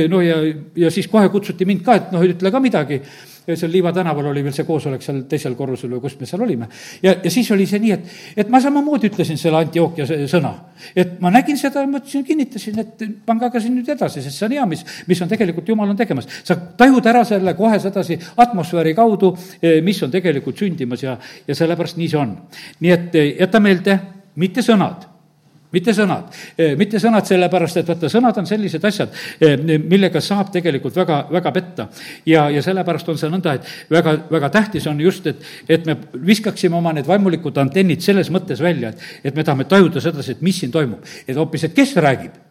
no ja, ja siis kohe kutsuti mind ka, et noh, ütle ka midagi seal Liiva tänaval oli veel see koosolek seal teisel korrusel või kus me seal olime. ja, ja siis oli see nii, et, et ma samamoodi ütlesin selle Antiookia sõna. et ma nägin seda ja mõtlesin, kinnitasin, et pange aga siin nüüd edasi, sest see on hea, mis, mis on tegelikult Jumal on tegemas. sa tajud ära selle kohe sedasi atmosfääri kaudu, eh, mis on tegelikult sündimas ja, ja sellepärast nii see on. nii et eh, jäta meelde, mitte sõnad mitte sõnad, mitte sõnad sellepärast, et vaata, sõnad on sellised asjad, millega saab tegelikult väga, väga petta. ja, ja sellepärast on see nõnda, et väga, väga tähtis on just, et, et me viskaksime oma need vaimulikud antennid selles mõttes välja, et, et me tahame tajuda sedasi, et mis siin toimub. et hoopis, et kes räägib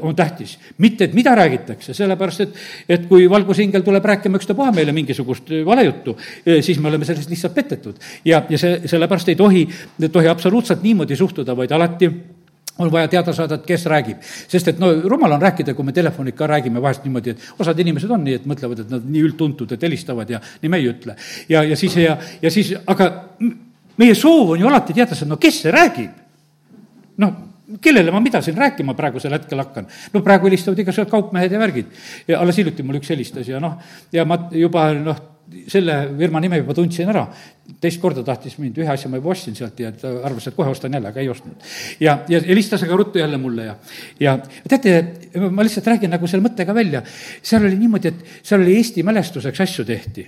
on tähtis, mitte et mida räägitakse, sellepärast et, et kui valgusingel tuleb rääkima ükstapuha meile mingisugust valejuttu, siis me oleme sellest lihtsalt petetud. ja, ja see, sellepärast ei tohi, ei tohi absoluutselt niimoodi suhtuda, vaid alati on vaja teada saada, et kes räägib. sest et no rumal on rääkida, kui me telefonid ka räägime vahest niimoodi, et osad inimesed on nii, et mõtlevad, et nad nii üldtuntud, et helistavad ja nii me ei ütle. ja, ja siis ja, ja siis, aga meie soov on ju alati teada saada, no kes see räägib? noh, kellele ma mida siin rääkima praegusel hetkel hakkan? no praegu helistavad igasugused kaupmehed ja värgid. alles hiljuti mul üks helistas ja noh, ja ma juba noh, selle firma nime juba tundsin ära, teist korda tahtis mind, ühe asja ma juba ostsin sealt ja ta arvas, et kohe ostan jälle, aga ei ostnud. ja, ja helistas aga ruttu jälle mulle ja, ja teate, ma lihtsalt räägin nagu selle mõttega välja, seal oli niimoodi, et seal oli Eesti mälestuseks asju tehti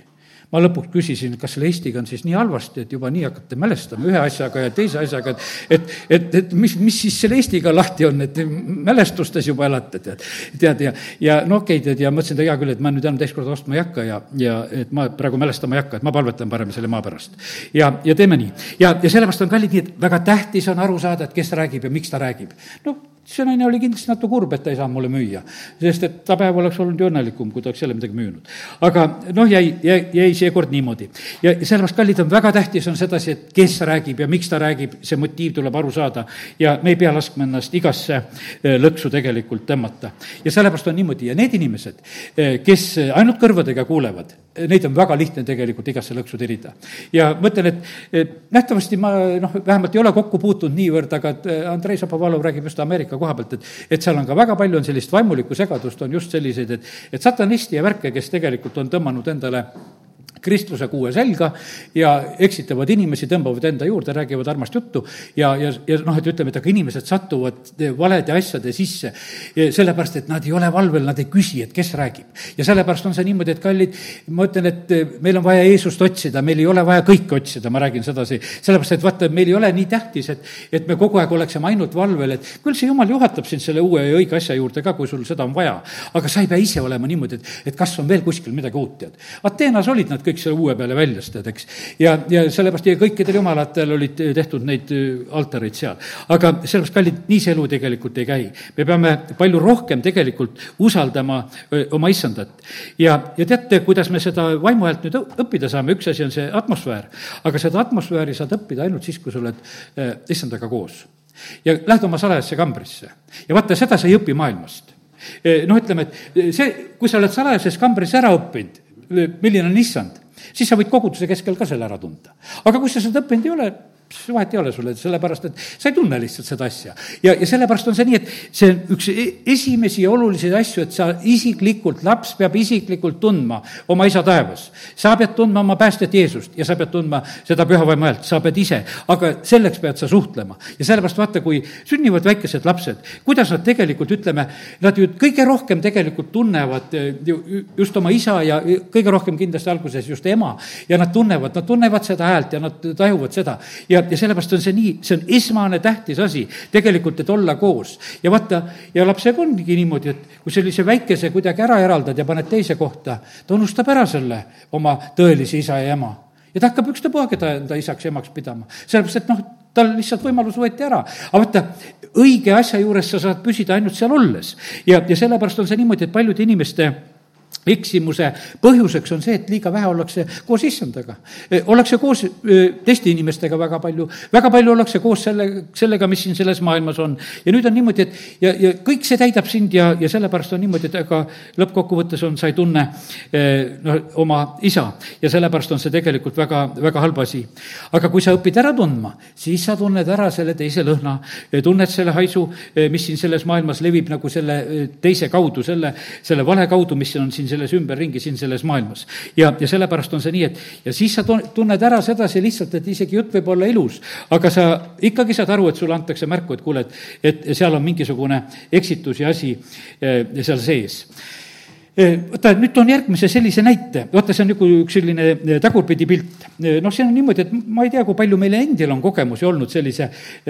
ma lõpuks küsisin, kas selle Eestiga on siis nii halvasti, et juba nii hakata mälestama ühe asjaga ja teise asjaga, et et, et, et mis, mis siis selle Eestiga lahti on, et mälestustes juba elate, tead. tead, ja, ja no okei okay,, tead, ja mõtlesin, et hea küll, et ma nüüd enam teist korda ostma ei hakka ja, ja et ma praegu mälestama ei hakka, et ma palvetan parem selle maa pärast. ja, ja teeme nii. ja, ja sellepärast on kallid nii, et väga tähtis on aru saada, et kes räägib ja miks ta räägib. no see naine oli kindlasti natuke kurb, et ta ei saanud mulle müüa. sest et ta päev oleks olnud ju õnnelikum, kui ta oleks jälle midagi müünud. aga noh, jäi, jäi, jäi seekord niimoodi. ja sellepärast, kallid, on väga tähtis on sedasi, et kes räägib ja miks ta räägib, see motiiv tuleb aru saada. ja me ei pea laskma ennast igasse eh, lõksu tegelikult tõmmata. ja sellepärast on niimoodi ja need inimesed, eh, kes ainult kõrvadega kuulevad, neid on väga lihtne tegelikult igasse lõksu tirida. ja mõtlen, et nähtavasti ma noh, vähemalt ei ole kokku puutunud niivõrd, aga et eh, Andrei Šapovalov räägib just Ameerika koha pealt, et et seal on ka väga palju on sellist vaimulikku segadust, on just selliseid, et et satanisti ja värke, kes tegelikult on tõmmanud endale kristluse kuue selga ja eksitavad inimesi, tõmbavad enda juurde, räägivad armast juttu ja, ja, ja noh, et ütleme, et aga inimesed satuvad valede asjade sisse, sellepärast et nad ei ole valvel, nad ei küsi, et kes räägib. ja sellepärast on see niimoodi, et kallid, ma ütlen, et meil on vaja Jeesust otsida, meil ei ole vaja kõike otsida, ma räägin sedasi, sellepärast et vaata, meil ei ole nii tähtis, et, et me kogu aeg oleksime ainult valvel, et küll see jumal juhatab sind selle uue ja õige asja juurde ka, kui sul seda on vaja. aga sa ei pea ise olema niimoodi, et, et kas on veel kuskil midagi uut, tead. Ateenas olid nad kõik kõik selle uue peale väljas, tead, eks. ja, ja sellepärast ja kõikidel jumalatel olid tehtud neid äh, altareid seal. aga sellepärast, kallid, nii see elu tegelikult ei käi. me peame palju rohkem tegelikult usaldama öö, oma issandat. ja, ja teate, kuidas me seda vaimu häält nüüd õppida saame, üks asi on see atmosfäär, aga seda atmosfääri saad õppida ainult siis, kui sa oled issandaga koos. ja lähed oma salajasse kambrisse ja vaata, seda sa ei õpi maailmast noh, ütleme, et see, kui sa oled salajases kambris ära õppinud, milline on issand, siis sa võid koguduse keskel ka selle ära tunda. aga kui sa seda õppinud ei ole, vahet ei ole sulle, sellepärast et sa ei tunne lihtsalt seda asja. ja, ja sellepärast on see nii, et see on üks e-, esimesi olulisi asju, et sa isiklikult, laps peab isiklikult tundma oma isa taevas. sa pead tundma oma päästjat Jeesust ja sa pead tundma seda püha vaimu häält, sa pead ise, aga selleks pead sa suhtlema. ja sellepärast vaata, kui sünnivad väikesed lapsed, kuidas nad tegelikult, ütleme, nad ju kõige rohkem tegelikult tunnevad eh, ju just oma isa ja kõige rohkem kindlasti alguses just ema ja nad tunnevad, nad tunnevad seda häält ja nad tajuvad seda ja ja, ja sellepärast on see nii, see on esmane tähtis asi tegelikult, et olla koos. ja vaata, ja lapsega ongi niimoodi, et kui sellise väikese kuidagi ära eraldad ja paned teise kohta, ta unustab ära selle oma tõelise isa ja ema. ja ta hakkab ükstapuha, keda enda isaks ja emaks pidama. sellepärast, et noh, tal lihtsalt võimalus võeti ära. aga vaata, õige asja juures sa saad püsida ainult seal olles. ja, ja sellepärast on see niimoodi, et paljude inimeste eksimuse põhjuseks on see, et liiga vähe ollakse koos issandaga. E, ollakse koos e, teiste inimestega väga palju, väga palju ollakse koos selle, sellega, mis siin selles maailmas on. ja nüüd on niimoodi, et ja, ja kõik see täidab sind ja, ja sellepärast on niimoodi, et ega lõppkokkuvõttes on, sa ei tunne noh, oma isa ja sellepärast on see tegelikult väga, väga halb asi. aga kui sa õpid ära tundma, siis sa tunned ära selle teise lõhna, tunned selle haisu, mis siin selles maailmas levib nagu selle teise kaudu, selle, selle vale kaudu, mis on siin selles ümberringi, siin selles maailmas. ja, ja sellepärast on see nii, et ja siis sa tunned ära sedasi lihtsalt, et isegi jutt võib olla ilus, aga sa ikkagi saad aru, et sulle antakse märku, et kuule, et, et seal on mingisugune eksitus ja asi eh, seal sees vaata, nüüd toon järgmise sellise näite, vaata, see on nagu üks selline tagurpidi pilt. noh, see on niimoodi, et ma ei tea, kui palju meil endil on kogemusi olnud sellise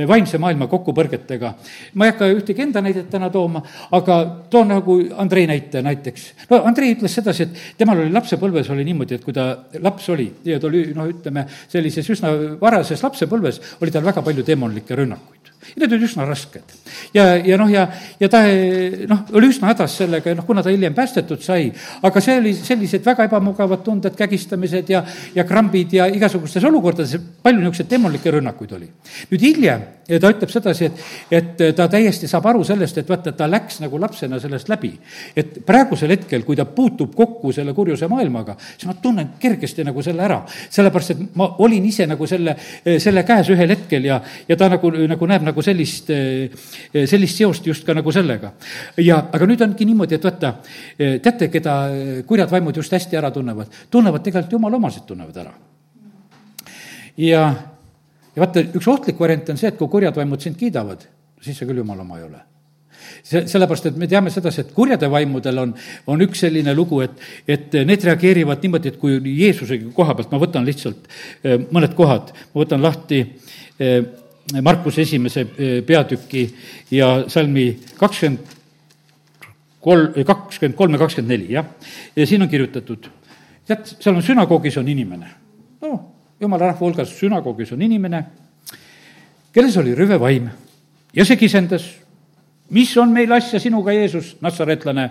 vaimse maailma kokkupõrgetega. ma ei hakka ühtegi enda näidet täna tooma, aga toon nagu Andrei näite näiteks. no Andrei ütles sedasi, et temal oli lapsepõlves oli niimoodi, et kui ta laps oli ja ta oli noh, ütleme sellises üsna varases lapsepõlves, oli tal väga palju demonlikke rünnakuid need olid üsna rasked. ja, ja noh, ja, ja ta noh, oli üsna hädas sellega ja noh, kuna ta hiljem päästetud sai, aga see oli sellised väga ebamugavad tunded, kägistamised ja, ja krambid ja igasugustes olukordades, palju niisuguseid demonikke rünnakuid oli. nüüd hiljem ta ütleb sedasi, et, et ta täiesti saab aru sellest, et vaata, ta läks nagu lapsena sellest läbi. et praegusel hetkel, kui ta puutub kokku selle kurjuse maailmaga, siis ma tunnen kergesti nagu selle ära. sellepärast, et ma olin ise nagu selle, selle käes ühel hetkel ja, ja ta nagu, nagu näeb nagu sellist, sellist seost just ka nagu sellega. ja, aga nüüd ongi niimoodi, et vaata, teate, keda kurjad vaimud just hästi ära tunnevad? tunnevad tegelikult jumala omasid, tunnevad ära. ja ja vaata, üks ohtlik variant on see, et kui kurjad vaimud sind kiidavad, siis sa küll jumala oma ei ole see, sellepärast, et me teame sedasi, et kurjade vaimudel on, on üks selline lugu, et, et need reageerivad niimoodi, et kui Jeesusega koha pealt, ma võtan lihtsalt eh, mõned kohad, ma võtan lahti eh, Markuse esimese eh, peatüki ja salmi kakskümmend kolm, kakskümmend kolm ja kakskümmend neli, jah. ja siin on kirjutatud, tead, seal on sünagoogis on inimene, no jumala rahva hulgas sünagoogis on inimene, kelles oli rüve vaim ja see kisendas mis on meil asja sinuga, Jeesus, natsaretlane,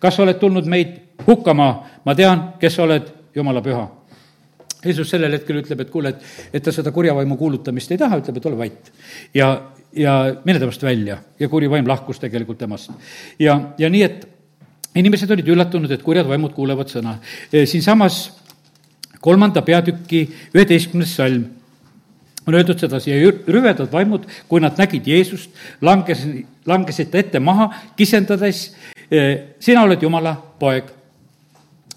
kas sa oled tulnud meid hukkama, ma tean, kes sa oled, jumala püha. Jeesus sellel hetkel ütleb, et kuule, et, et ta seda kurja vaimu kuulutamist ei taha, ütleb, et ole vait. ja, ja mine temast välja ja kuri vaim lahkus tegelikult temast. ja, ja nii, et inimesed olid üllatunud, et kurjad vaimud kuulevad sõna. siinsamas kolmanda peatüki üheteistkümnes salm on öeldud sedasi ja rüvedad vaimud, kui nad nägid Jeesust, langes, langesid ta ette maha, kisendades, eh, sina oled Jumala poeg.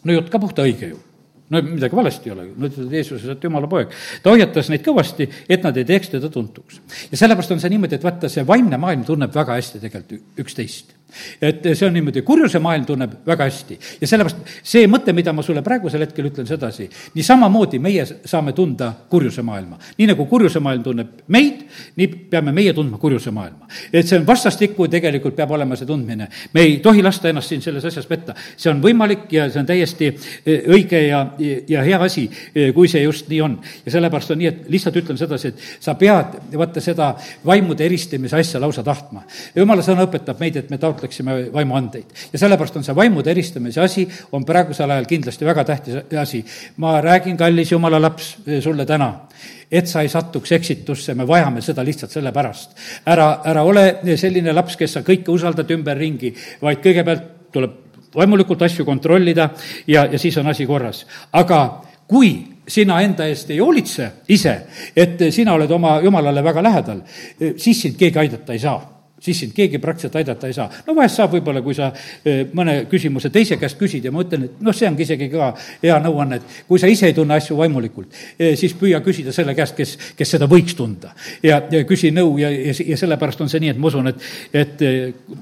no jutt ka puhta õige ju no midagi valesti ei ole, no ütled Jeesus, sa oled jumala poeg. ta hoiatas neid kõvasti, et nad ei teeks teda tuntuks. ja sellepärast on see niimoodi, et vaata, see vaimne maailm tunneb väga hästi tegelikult üksteist et see on niimoodi, kurjuse maailm tunneb väga hästi ja sellepärast see mõte, mida ma sulle praegusel hetkel ütlen sedasi, nii samamoodi meie saame tunda kurjuse maailma. nii nagu kurjuse maailm tunneb meid, nii peame meie tundma kurjuse maailma. et see on vastastikku, tegelikult peab olema see tundmine. me ei tohi lasta ennast siin selles asjas petta. see on võimalik ja see on täiesti e, õige ja, ja hea asi, e, kui see just nii on. ja sellepärast on nii, et lihtsalt ütlen sedasi, et sa pead, vaata seda vaimude eristamise asja lausa tahtma. jumala sõna õpetab meid, et me taotleme kasutaksime vaimuandeid. ja sellepärast on see vaimude eristamise asi, on praegusel ajal kindlasti väga tähtis asi. ma räägin, kallis jumala laps, sulle täna, et sa ei satuks eksitusse, me vajame seda lihtsalt sellepärast. ära, ära ole selline laps, kes sa kõike usaldad ümberringi, vaid kõigepealt tuleb vaimulikult asju kontrollida ja, ja siis on asi korras. aga kui sina enda eest ei hoolitse ise, et sina oled oma jumalale väga lähedal, siis sind keegi aidata ei saa siis sind keegi praktiliselt aidata ei saa. no vahest saab võib-olla, kui sa mõne küsimuse teise käest küsid ja ma ütlen, et noh, see ongi isegi ka hea nõuanne, et kui sa ise ei tunne asju vaimulikult, siis püüa küsida selle käest, kes, kes seda võiks tunda. ja, ja küsi nõu ja, ja, ja sellepärast on see nii, et ma usun, et, et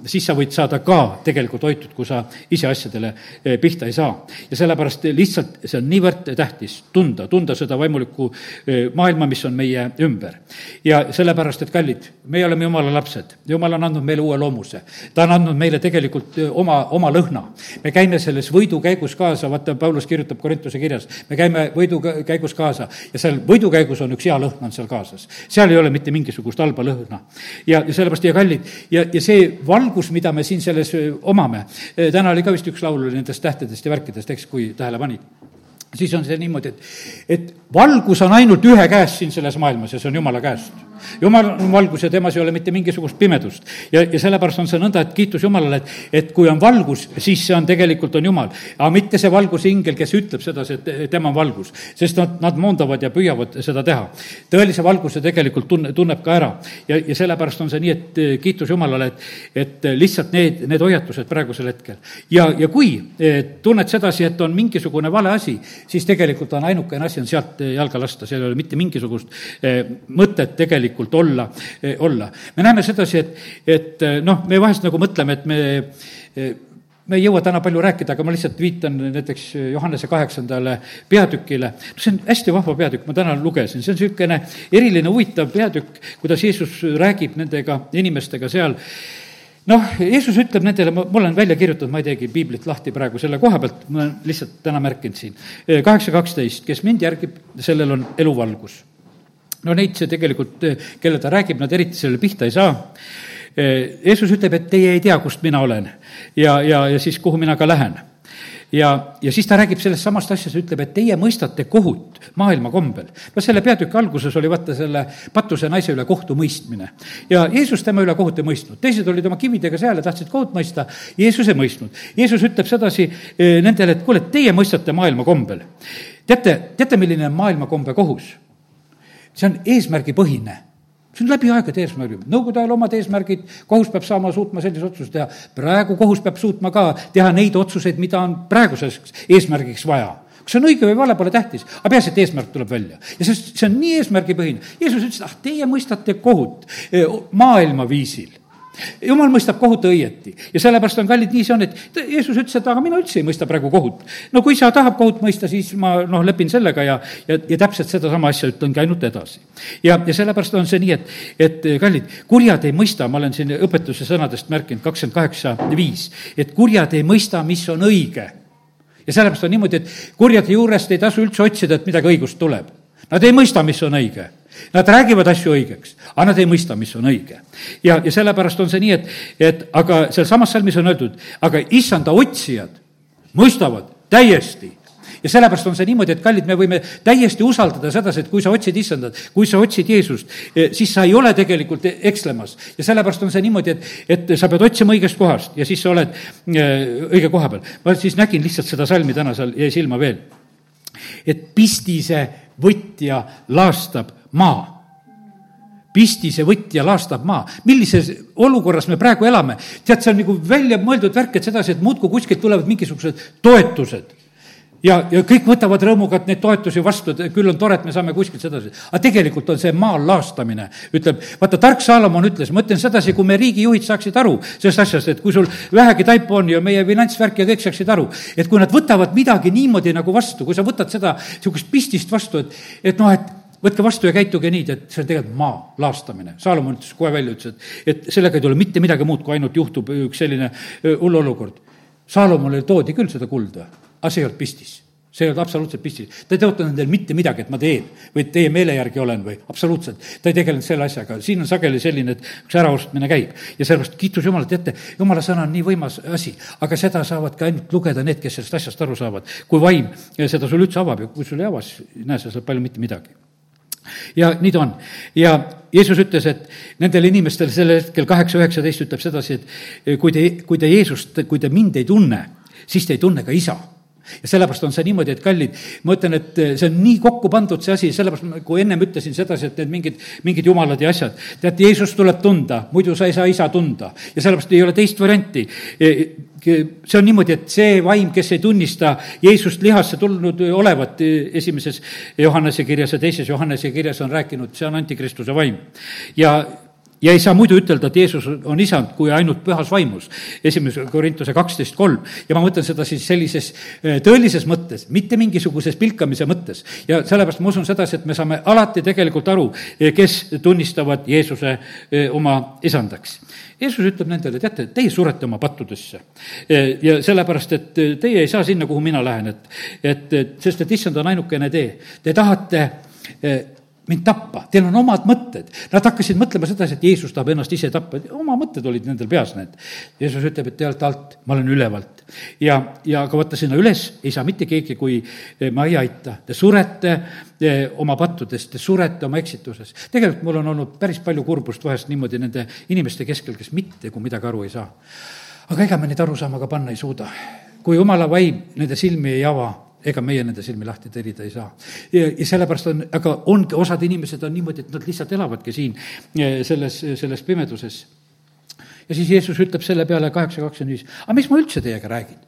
siis sa võid saada ka tegelikult hoitud, kui sa ise asjadele pihta ei saa. ja sellepärast lihtsalt see on niivõrd tähtis tunda, tunda seda vaimulikku maailma, mis on meie ümber. ja sellepärast, et kallid, meie oleme jumala lapsed, jumal jumal on andnud meile uue loomuse. ta on andnud meile tegelikult oma, oma lõhna. me käime selles võidukäigus kaasa, vaata, Paulus kirjutab Korintuse kirjas, me käime võidukäigus kaasa ja seal võidukäigus on üks hea lõhn on seal kaasas. seal ei ole mitte mingisugust halba lõhna. ja, ja sellepärast, ja kallid, ja, ja see valgus, mida me siin selles omame, täna oli ka vist üks laul nendest tähtedest ja värkidest, eks, kui tähele panid siis on see niimoodi, et, et valgus on ainult ühe käest siin selles maailmas ja see on Jumala käest jumal on valgus ja temas ei ole mitte mingisugust pimedust. ja, ja sellepärast on see nõnda, et kiitus Jumalale, et, et kui on valgus, siis see on tegelikult, on Jumal. aga mitte see valguse ingel, kes ütleb sedasi, et tema on valgus, sest nad, nad moondavad ja püüavad seda teha. tõelise valguse tegelikult tunne, tunneb ka ära ja, ja sellepärast on see nii, et eh, kiitus Jumalale, et, et lihtsalt need, need hoiatused praegusel hetkel. ja, ja kui eh, tunned sedasi, et on mingisugune vale asi, siis tegelikult on ainukene asi on sealt eh, jalga lasta, seal ei ole mitte mingisugust mõtet tegelikult tegelikult olla, eh, olla. me näeme sedasi, et, et eh, noh, me vahest nagu mõtleme, et me eh, me ei jõua täna palju rääkida, aga ma lihtsalt viitan näiteks Johannese kaheksandale peatükile. no see on hästi vahva peatükk, ma täna lugesin, see on niisugune eriline huvitav peatükk, kuidas Jeesus räägib nendega inimestega seal noh, Jeesus ütleb nendele, ma, mul on välja kirjutatud, ma ei teegi piiblit lahti praegu selle koha pealt, ma olen lihtsalt täna märkinud siin. kaheksa kaksteist, kes mind järgib, sellel on eluvalgus no neid see tegelikult, kelle ta räägib, nad eriti sellele pihta ei saa. Jeesus ütleb, et teie ei tea, kust mina olen ja, ja, ja siis kuhu mina ka lähen ja, ja siis ta räägib sellest samast asjast, ütleb, et teie mõistate kohut maailma kombel. no selle peatüki alguses oli vaata selle patuse naise üle kohtumõistmine. ja Jeesus tema üle kohut ei mõistnud, teised olid oma kividega seal ja tahtsid kohut mõista, Jeesus ei mõistnud. Jeesus ütleb sedasi eh, nendele, et kuule, teie mõistate maailma kombel. teate, teate, milline on maailma kombe kohus? See on eesmärgipõhine see on läbi aegade eesmärgid, nõukogude ajal omad eesmärgid, kohus peab saama, suutma selliseid otsuseid teha. praegu kohus peab suutma ka teha neid otsuseid, mida on praeguseks eesmärgiks vaja. kas see on õige või vale, pole tähtis, aga peaasi, et eesmärk tuleb välja. ja see, see on nii eesmärgipõhine. Jeesus ütles, ah, teie mõistate kohut eh, maailma viisil jumal mõistab kohut õieti ja sellepärast on kallid, nii see on, et Jeesus ütles, et aga mina üldse ei mõista praegu kohut. no kui sa tahad kohut mõista, siis ma noh, lepin sellega ja, ja, ja täpselt sedasama asja ütlengi ainult edasi. ja, ja sellepärast on see nii, et, et kallid, kurjad ei mõista, ma olen siin õpetuse sõnadest märkinud kakskümmend kaheksa viis, et kurjad ei mõista, mis on õige. ja sellepärast on niimoodi, et kurjade juurest ei tasu üldse otsida, et midagi õigust tuleb. Nad ei mõista, mis on õige Nad räägivad asju õigeks, aga nad ei mõista, mis on õige. ja, ja sellepärast on see nii, et, et aga sealsamas salmis on öeldud, aga issanda otsijad mõistavad täiesti ja sellepärast on see niimoodi, et kallid, me võime täiesti usaldada sedasi, et kui sa otsid issandat, kui sa otsid Jeesust, eh, siis sa ei ole tegelikult ekslemas. ja sellepärast on see niimoodi, et, et sa pead otsima õigest kohast ja siis sa oled eh, õige koha peal. ma siis nägin lihtsalt seda salmi täna seal, jäi silma veel. et pistise võtja laastab maa pistise võtja laastab maa. millises olukorras me praegu elame? tead, see on nagu välja mõeldud värk, et sedasi, et muudkui kuskilt tulevad mingisugused toetused. ja, ja kõik võtavad rõõmuga neid toetusi vastu, et küll on tore, et me saame kuskilt sedasi. aga tegelikult on see maa laastamine, ütleb, vaata, tark Saalomon ütles, ma ütlen sedasi, kui me riigijuhid saaksid aru sellest asjast, et kui sul vähegi taipu on ja meie finantsvärk ja kõik saaksid aru, et kui nad võtavad midagi niimoodi nagu vastu, kui sa võtad seda niisugust pistist vastu, et, et noh, et võtke vastu ja käituge nii, et see on tegelikult maa laastamine. Saalomon ütles kohe välja, ütles, et, et sellega ei tule mitte midagi muud, kui ainult juhtub üks selline hull olukord. Saalomonile toodi küll seda kulda, aga see ei olnud pistis see ei olnud absoluutselt pistis. ta ei tõotanud endale mitte midagi, et ma teen või teie meele järgi olen või absoluutselt. ta ei tegelenud selle asjaga, siin on sageli selline, et üks äraostmine käib ja sellepärast kiitus Jumalat ette, jumala sõna on nii võimas asi, aga seda saavad ka ainult lugeda need, kes sellest asjast aru saavad. kui vaim seda sulle üldse avab ja kui sul ei ava, siis näe sa seal palju mitte midagi ja nii ta on. ja Jeesus ütles, et nendele inimestele sel hetkel kaheksa, üheksateist ütleb sedasi, et kui te, kui te Jeesust, kui te mind ei tunne, siis te ei tunne ka isa ja sellepärast on see niimoodi, et kallid, ma ütlen, et see on nii kokku pandud, see asi, sellepärast kui ennem ütlesin sedasi, et need mingid, mingid jumalad ja asjad, tead, Jeesust tuleb tunda, muidu sa ei saa isa tunda. ja sellepärast ei ole teist varianti see on niimoodi, et see vaim, kes ei tunnista Jeesust lihasse tulnud olevat, esimeses Johannese kirjas ja teises Johannese kirjas on rääkinud, see on antikristuse vaim. ja ja ei saa muidu ütelda, et Jeesus on isand, kui ainult pühas vaimus. esimese Korintuse kaksteist kolm ja ma mõtlen seda siis sellises eh, tõelises mõttes, mitte mingisuguses pilkamise mõttes. ja sellepärast ma usun sedasi, et me saame alati tegelikult aru, eh, kes tunnistavad Jeesuse eh, oma isandaks. Jeesus ütleb nendele, teate, teie surete oma pattudesse. ja sellepärast, et teie ei saa sinna, kuhu mina lähen, et, et, et sest, et issand on ainukene tee. Te tahate mind tappa, teil on omad mõtted. Nad hakkasid mõtlema sedasi, et Jeesus tahab ennast ise tappa, oma mõtted olid nendel peas need. Jeesus ütleb, et te olete alt, ma olen ülevalt. ja, ja aga vaata, sinna üles ei saa mitte keegi, kui eh, ma ei aita. Te surete eh, oma pattudest, te surete oma eksituses. tegelikult mul on olnud päris palju kurbust vahest niimoodi nende inimeste keskel, kes mitte kui midagi aru ei saa. aga ega me neid arusaama ka panna ei suuda. kui jumala vaim nende silmi ei ava, ega meie nende silmi lahti tärida ei saa. ja, ja sellepärast on, aga ongi, osad inimesed on niimoodi, et nad lihtsalt elavadki siin eh, selles, selles pimeduses. ja siis Jeesus ütleb selle peale kaheksa kakskümmend viis, aga miks ma üldse teiega räägin?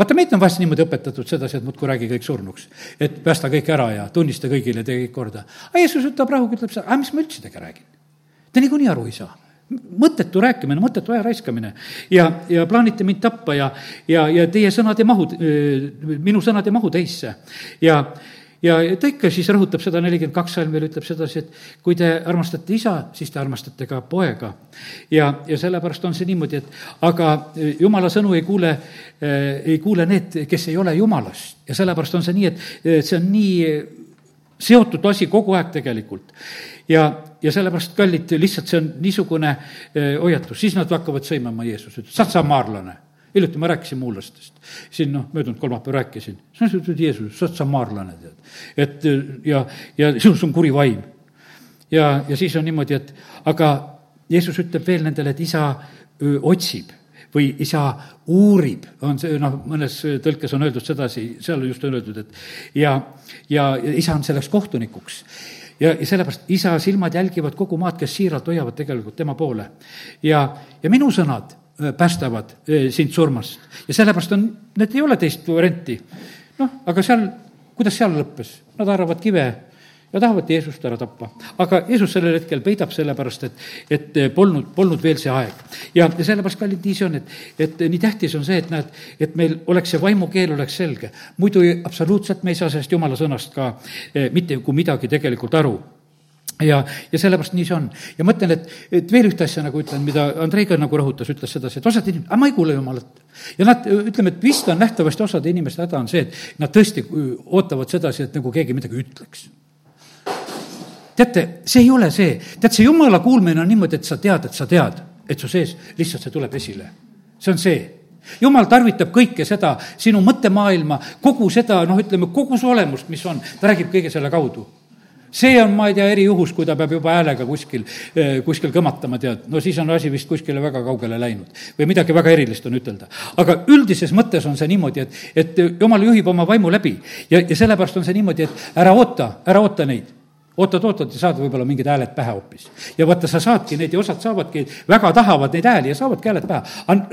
vaata, meid on vahest niimoodi õpetatud sedasi, et muudkui räägi kõik surnuks. et päästa kõik ära ja tunnista kõigile, tee kõik korda. aga Jeesus ütleb rahuga, ütleb, aga mis ma üldse teiega räägin? Te niikuinii aru ei saa mõttetu rääkimine, mõttetu aja raiskamine. ja, ja plaanite mind tappa ja, ja, ja teie sõnad ei mahu, minu sõnad ei mahu teisse. ja, ja ta ikka siis rõhutab seda, nelikümmend kaks salm veel ütleb sedasi, et kui te armastate isa, siis te armastate ka poega. ja, ja sellepärast on see niimoodi, et aga jumala sõnu ei kuule, ei kuule need, kes ei ole jumalast. ja sellepärast on see nii, et see on nii seotud asi kogu aeg tegelikult. ja, ja sellepärast, kallid, lihtsalt see on niisugune eh, hoiatus, siis nad hakkavad sõimama Jeesus, ütles, sa oled samaarlane hiljuti ma rääkisin muulastest, siin noh, möödunud kolmapäev rääkisin, nad ütlesid, Jeesus, sa oled samaarlane, tead. et ja, ja sinus on kuri vaim. ja, ja siis on niimoodi, et aga Jeesus ütleb veel nendele, et isa öö, otsib või isa uurib, on see noh, mõnes tõlkes on öeldud sedasi, seal just on öeldud, et ja, ja, isa on selleks kohtunikuks ja, ja sellepärast isa silmad jälgivad kogu maad, kes siiralt hoiavad tegelikult tema poole. ja, ja minu sõnad äh, päästavad äh, sind surmast ja sellepärast on, need ei ole teist varianti. noh, aga seal, kuidas seal lõppes? Nad haaravad kive ja tahavad Jeesust ära tappa. aga Jeesus sellel hetkel peidab sellepärast, et, et polnud, polnud veel see aeg. ja, sellepärast, kallid, nii see on, et, et nii tähtis on see, et näed, et meil oleks see vaimukeel oleks selge. muidu absoluutselt me ei saa sellest jumala sõnast ka eh, mitte kui midagi tegelikult aru ja, ja sellepärast nii see on. ja mõtlen, et, et veel ühte asja nagu ütlen, mida Andrei ka nagu rõhutas, ütles sedasi, et osad inimesed, aga ma ei kuule jumalat. ja nad, ütleme, et vist on nähtavasti osade inimeste häda on see, et nad tõesti ootavad sedasi, et nagu keegi midagi ütleks teate, see ei ole see, tead, see jumala kuulmine on niimoodi, et sa tead, et sa tead, et su sees lihtsalt see tuleb esile. see on see. Jumal tarvitab kõike seda, sinu mõttemaailma, kogu seda, noh, ütleme, kogu su olemust, mis on, ta räägib kõige selle kaudu. See on, ma ei tea, erijuhus, kui ta peab juba häälega kuskil, eh, kuskil kõmatama, tead, no siis on asi vist kuskile väga kaugele läinud. või midagi väga erilist on ütelda. aga üldises mõttes on see niimoodi, et, et jumal juhib oma vaimu läbi. Ja, ja sellepärast on see niimoodi, et ära oota, ära oota neid ootad-ootad ja saad võib-olla mingid hääled pähe hoopis. ja vaata, sa saadki neid ja osad saavadki, väga tahavad neid hääli ja saavadki hääled pähe.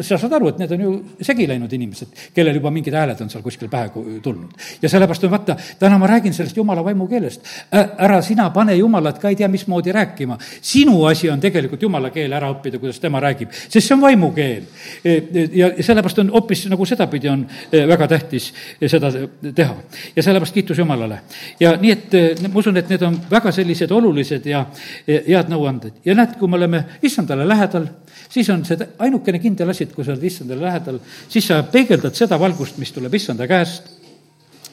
sa saad aru, et need on ju segi läinud inimesed, kellel juba mingid hääled on seal kuskil pähe tulnud. ja sellepärast on vaata, täna ma räägin sellest jumala vaimukeelest. ära sina pane jumalat ka ei tea mismoodi rääkima. sinu asi on tegelikult jumala keel ära õppida, kuidas tema räägib, sest see on vaimukeel. E, e, ja sellepärast on hoopis nagu sedapidi on e, väga tähtis seda teha. ja sellepärast kiitus Jumalale. ja nii, et ma usun, et need on väga sellised olulised ja head nõuanded. ja näed, kui me oleme issandale lähedal, siis on see ainukene kindel asi, et kui sa oled issandale lähedal, siis sa peegeldad seda valgust, mis tuleb issanda käest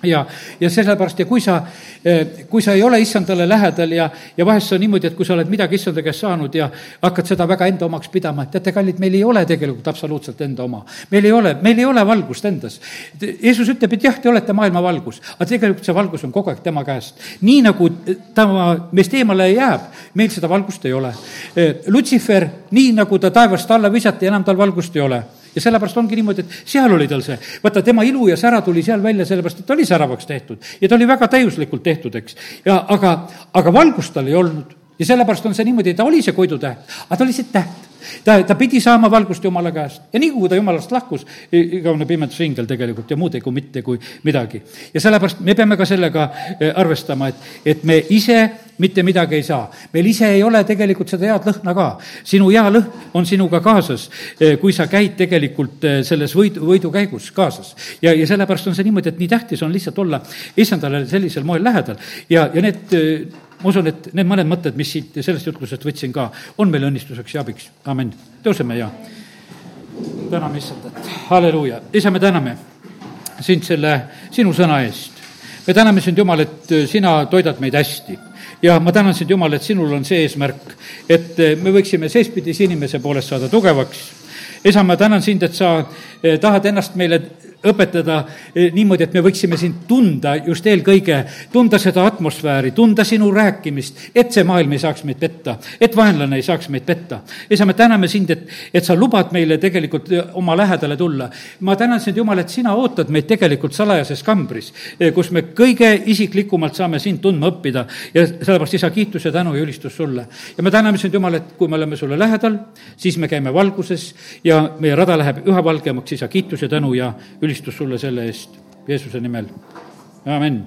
ja, ja sellepärast ja kui sa, eh, kui sa ei ole issandale lähedal ja, ja vahest see on niimoodi, et kui sa oled midagi issanda käest saanud ja hakkad seda väga enda omaks pidama, et teate, kallid, meil ei ole tegelikult absoluutselt enda oma. meil ei ole, meil ei ole valgust endas. Jeesus ütleb, et jah, te olete maailma valgus, aga tegelikult see valgus on kogu aeg tema käest. nii nagu ta meist eemale jääb, meil seda valgust ei ole. Eh, Lutsifer, nii nagu ta taevast alla visati, enam tal valgust ei ole ja sellepärast ongi niimoodi, et seal oli tal see, vaata, tema ilu ja sära tuli seal välja, sellepärast et ta oli säravaks tehtud. Ja ta oli väga täiuslikult tehtud, eks. ja aga, aga valgust tal ei olnud. Ja sellepärast on see niimoodi, ta oli see Koidu täht, aga ta oli see täht ta, ta pidi saama valgust Jumala käest ja nii, kui ta Jumalast lahkus, igavene pimedusingel tegelikult ja muud ega mitte kui midagi. ja sellepärast me peame ka sellega eh, arvestama, et, et me ise mitte midagi ei saa. meil ise ei ole tegelikult seda head lõhna ka. sinu hea lõhn on sinuga kaasas, eh, kui sa käid tegelikult eh, selles võidu, võidukäigus kaasas. ja, ja sellepärast on see niimoodi, et nii tähtis on lihtsalt olla issandale sellisel moel lähedal ja, ja need ma usun, et need mõned mõtted, mis siit sellest jutlusest võtsin ka, on meile õnnistuseks ja abiks, amin. tõuseme ja täname issandat, halleluuja. isa, me täname sind selle sinu sõna eest. me täname sind, Jumal, et sina toidad meid hästi ja ma tänan sind, Jumal, et sinul on see eesmärk, et me võiksime seespidise inimese poolest saada tugevaks. isa, ma tänan sind, et sa eh, tahad ennast meile õpetada eh, niimoodi, et me võiksime sind tunda just eelkõige, tunda seda atmosfääri, tunda sinu rääkimist, et see maailm ei saaks meid petta, et vaenlane ei saaks meid petta. isa, me täname sind, et, et sa lubad meile tegelikult eh, oma lähedale tulla. ma tänan sind, Jumal, et sina ootad meid tegelikult salajases kambris, eh, kus me kõige isiklikumalt saame sind tundma õppida ja sellepärast, isa, kiitus ja tänu ja ülistus sulle. ja me täname sind, Jumal, et kui me oleme sulle lähedal, siis me käime valguses ja meie rada läheb üha valgemaks, isa, kiitus ja tänu ja ülistus ülistus sulle selle eest Jeesuse nimel, amin.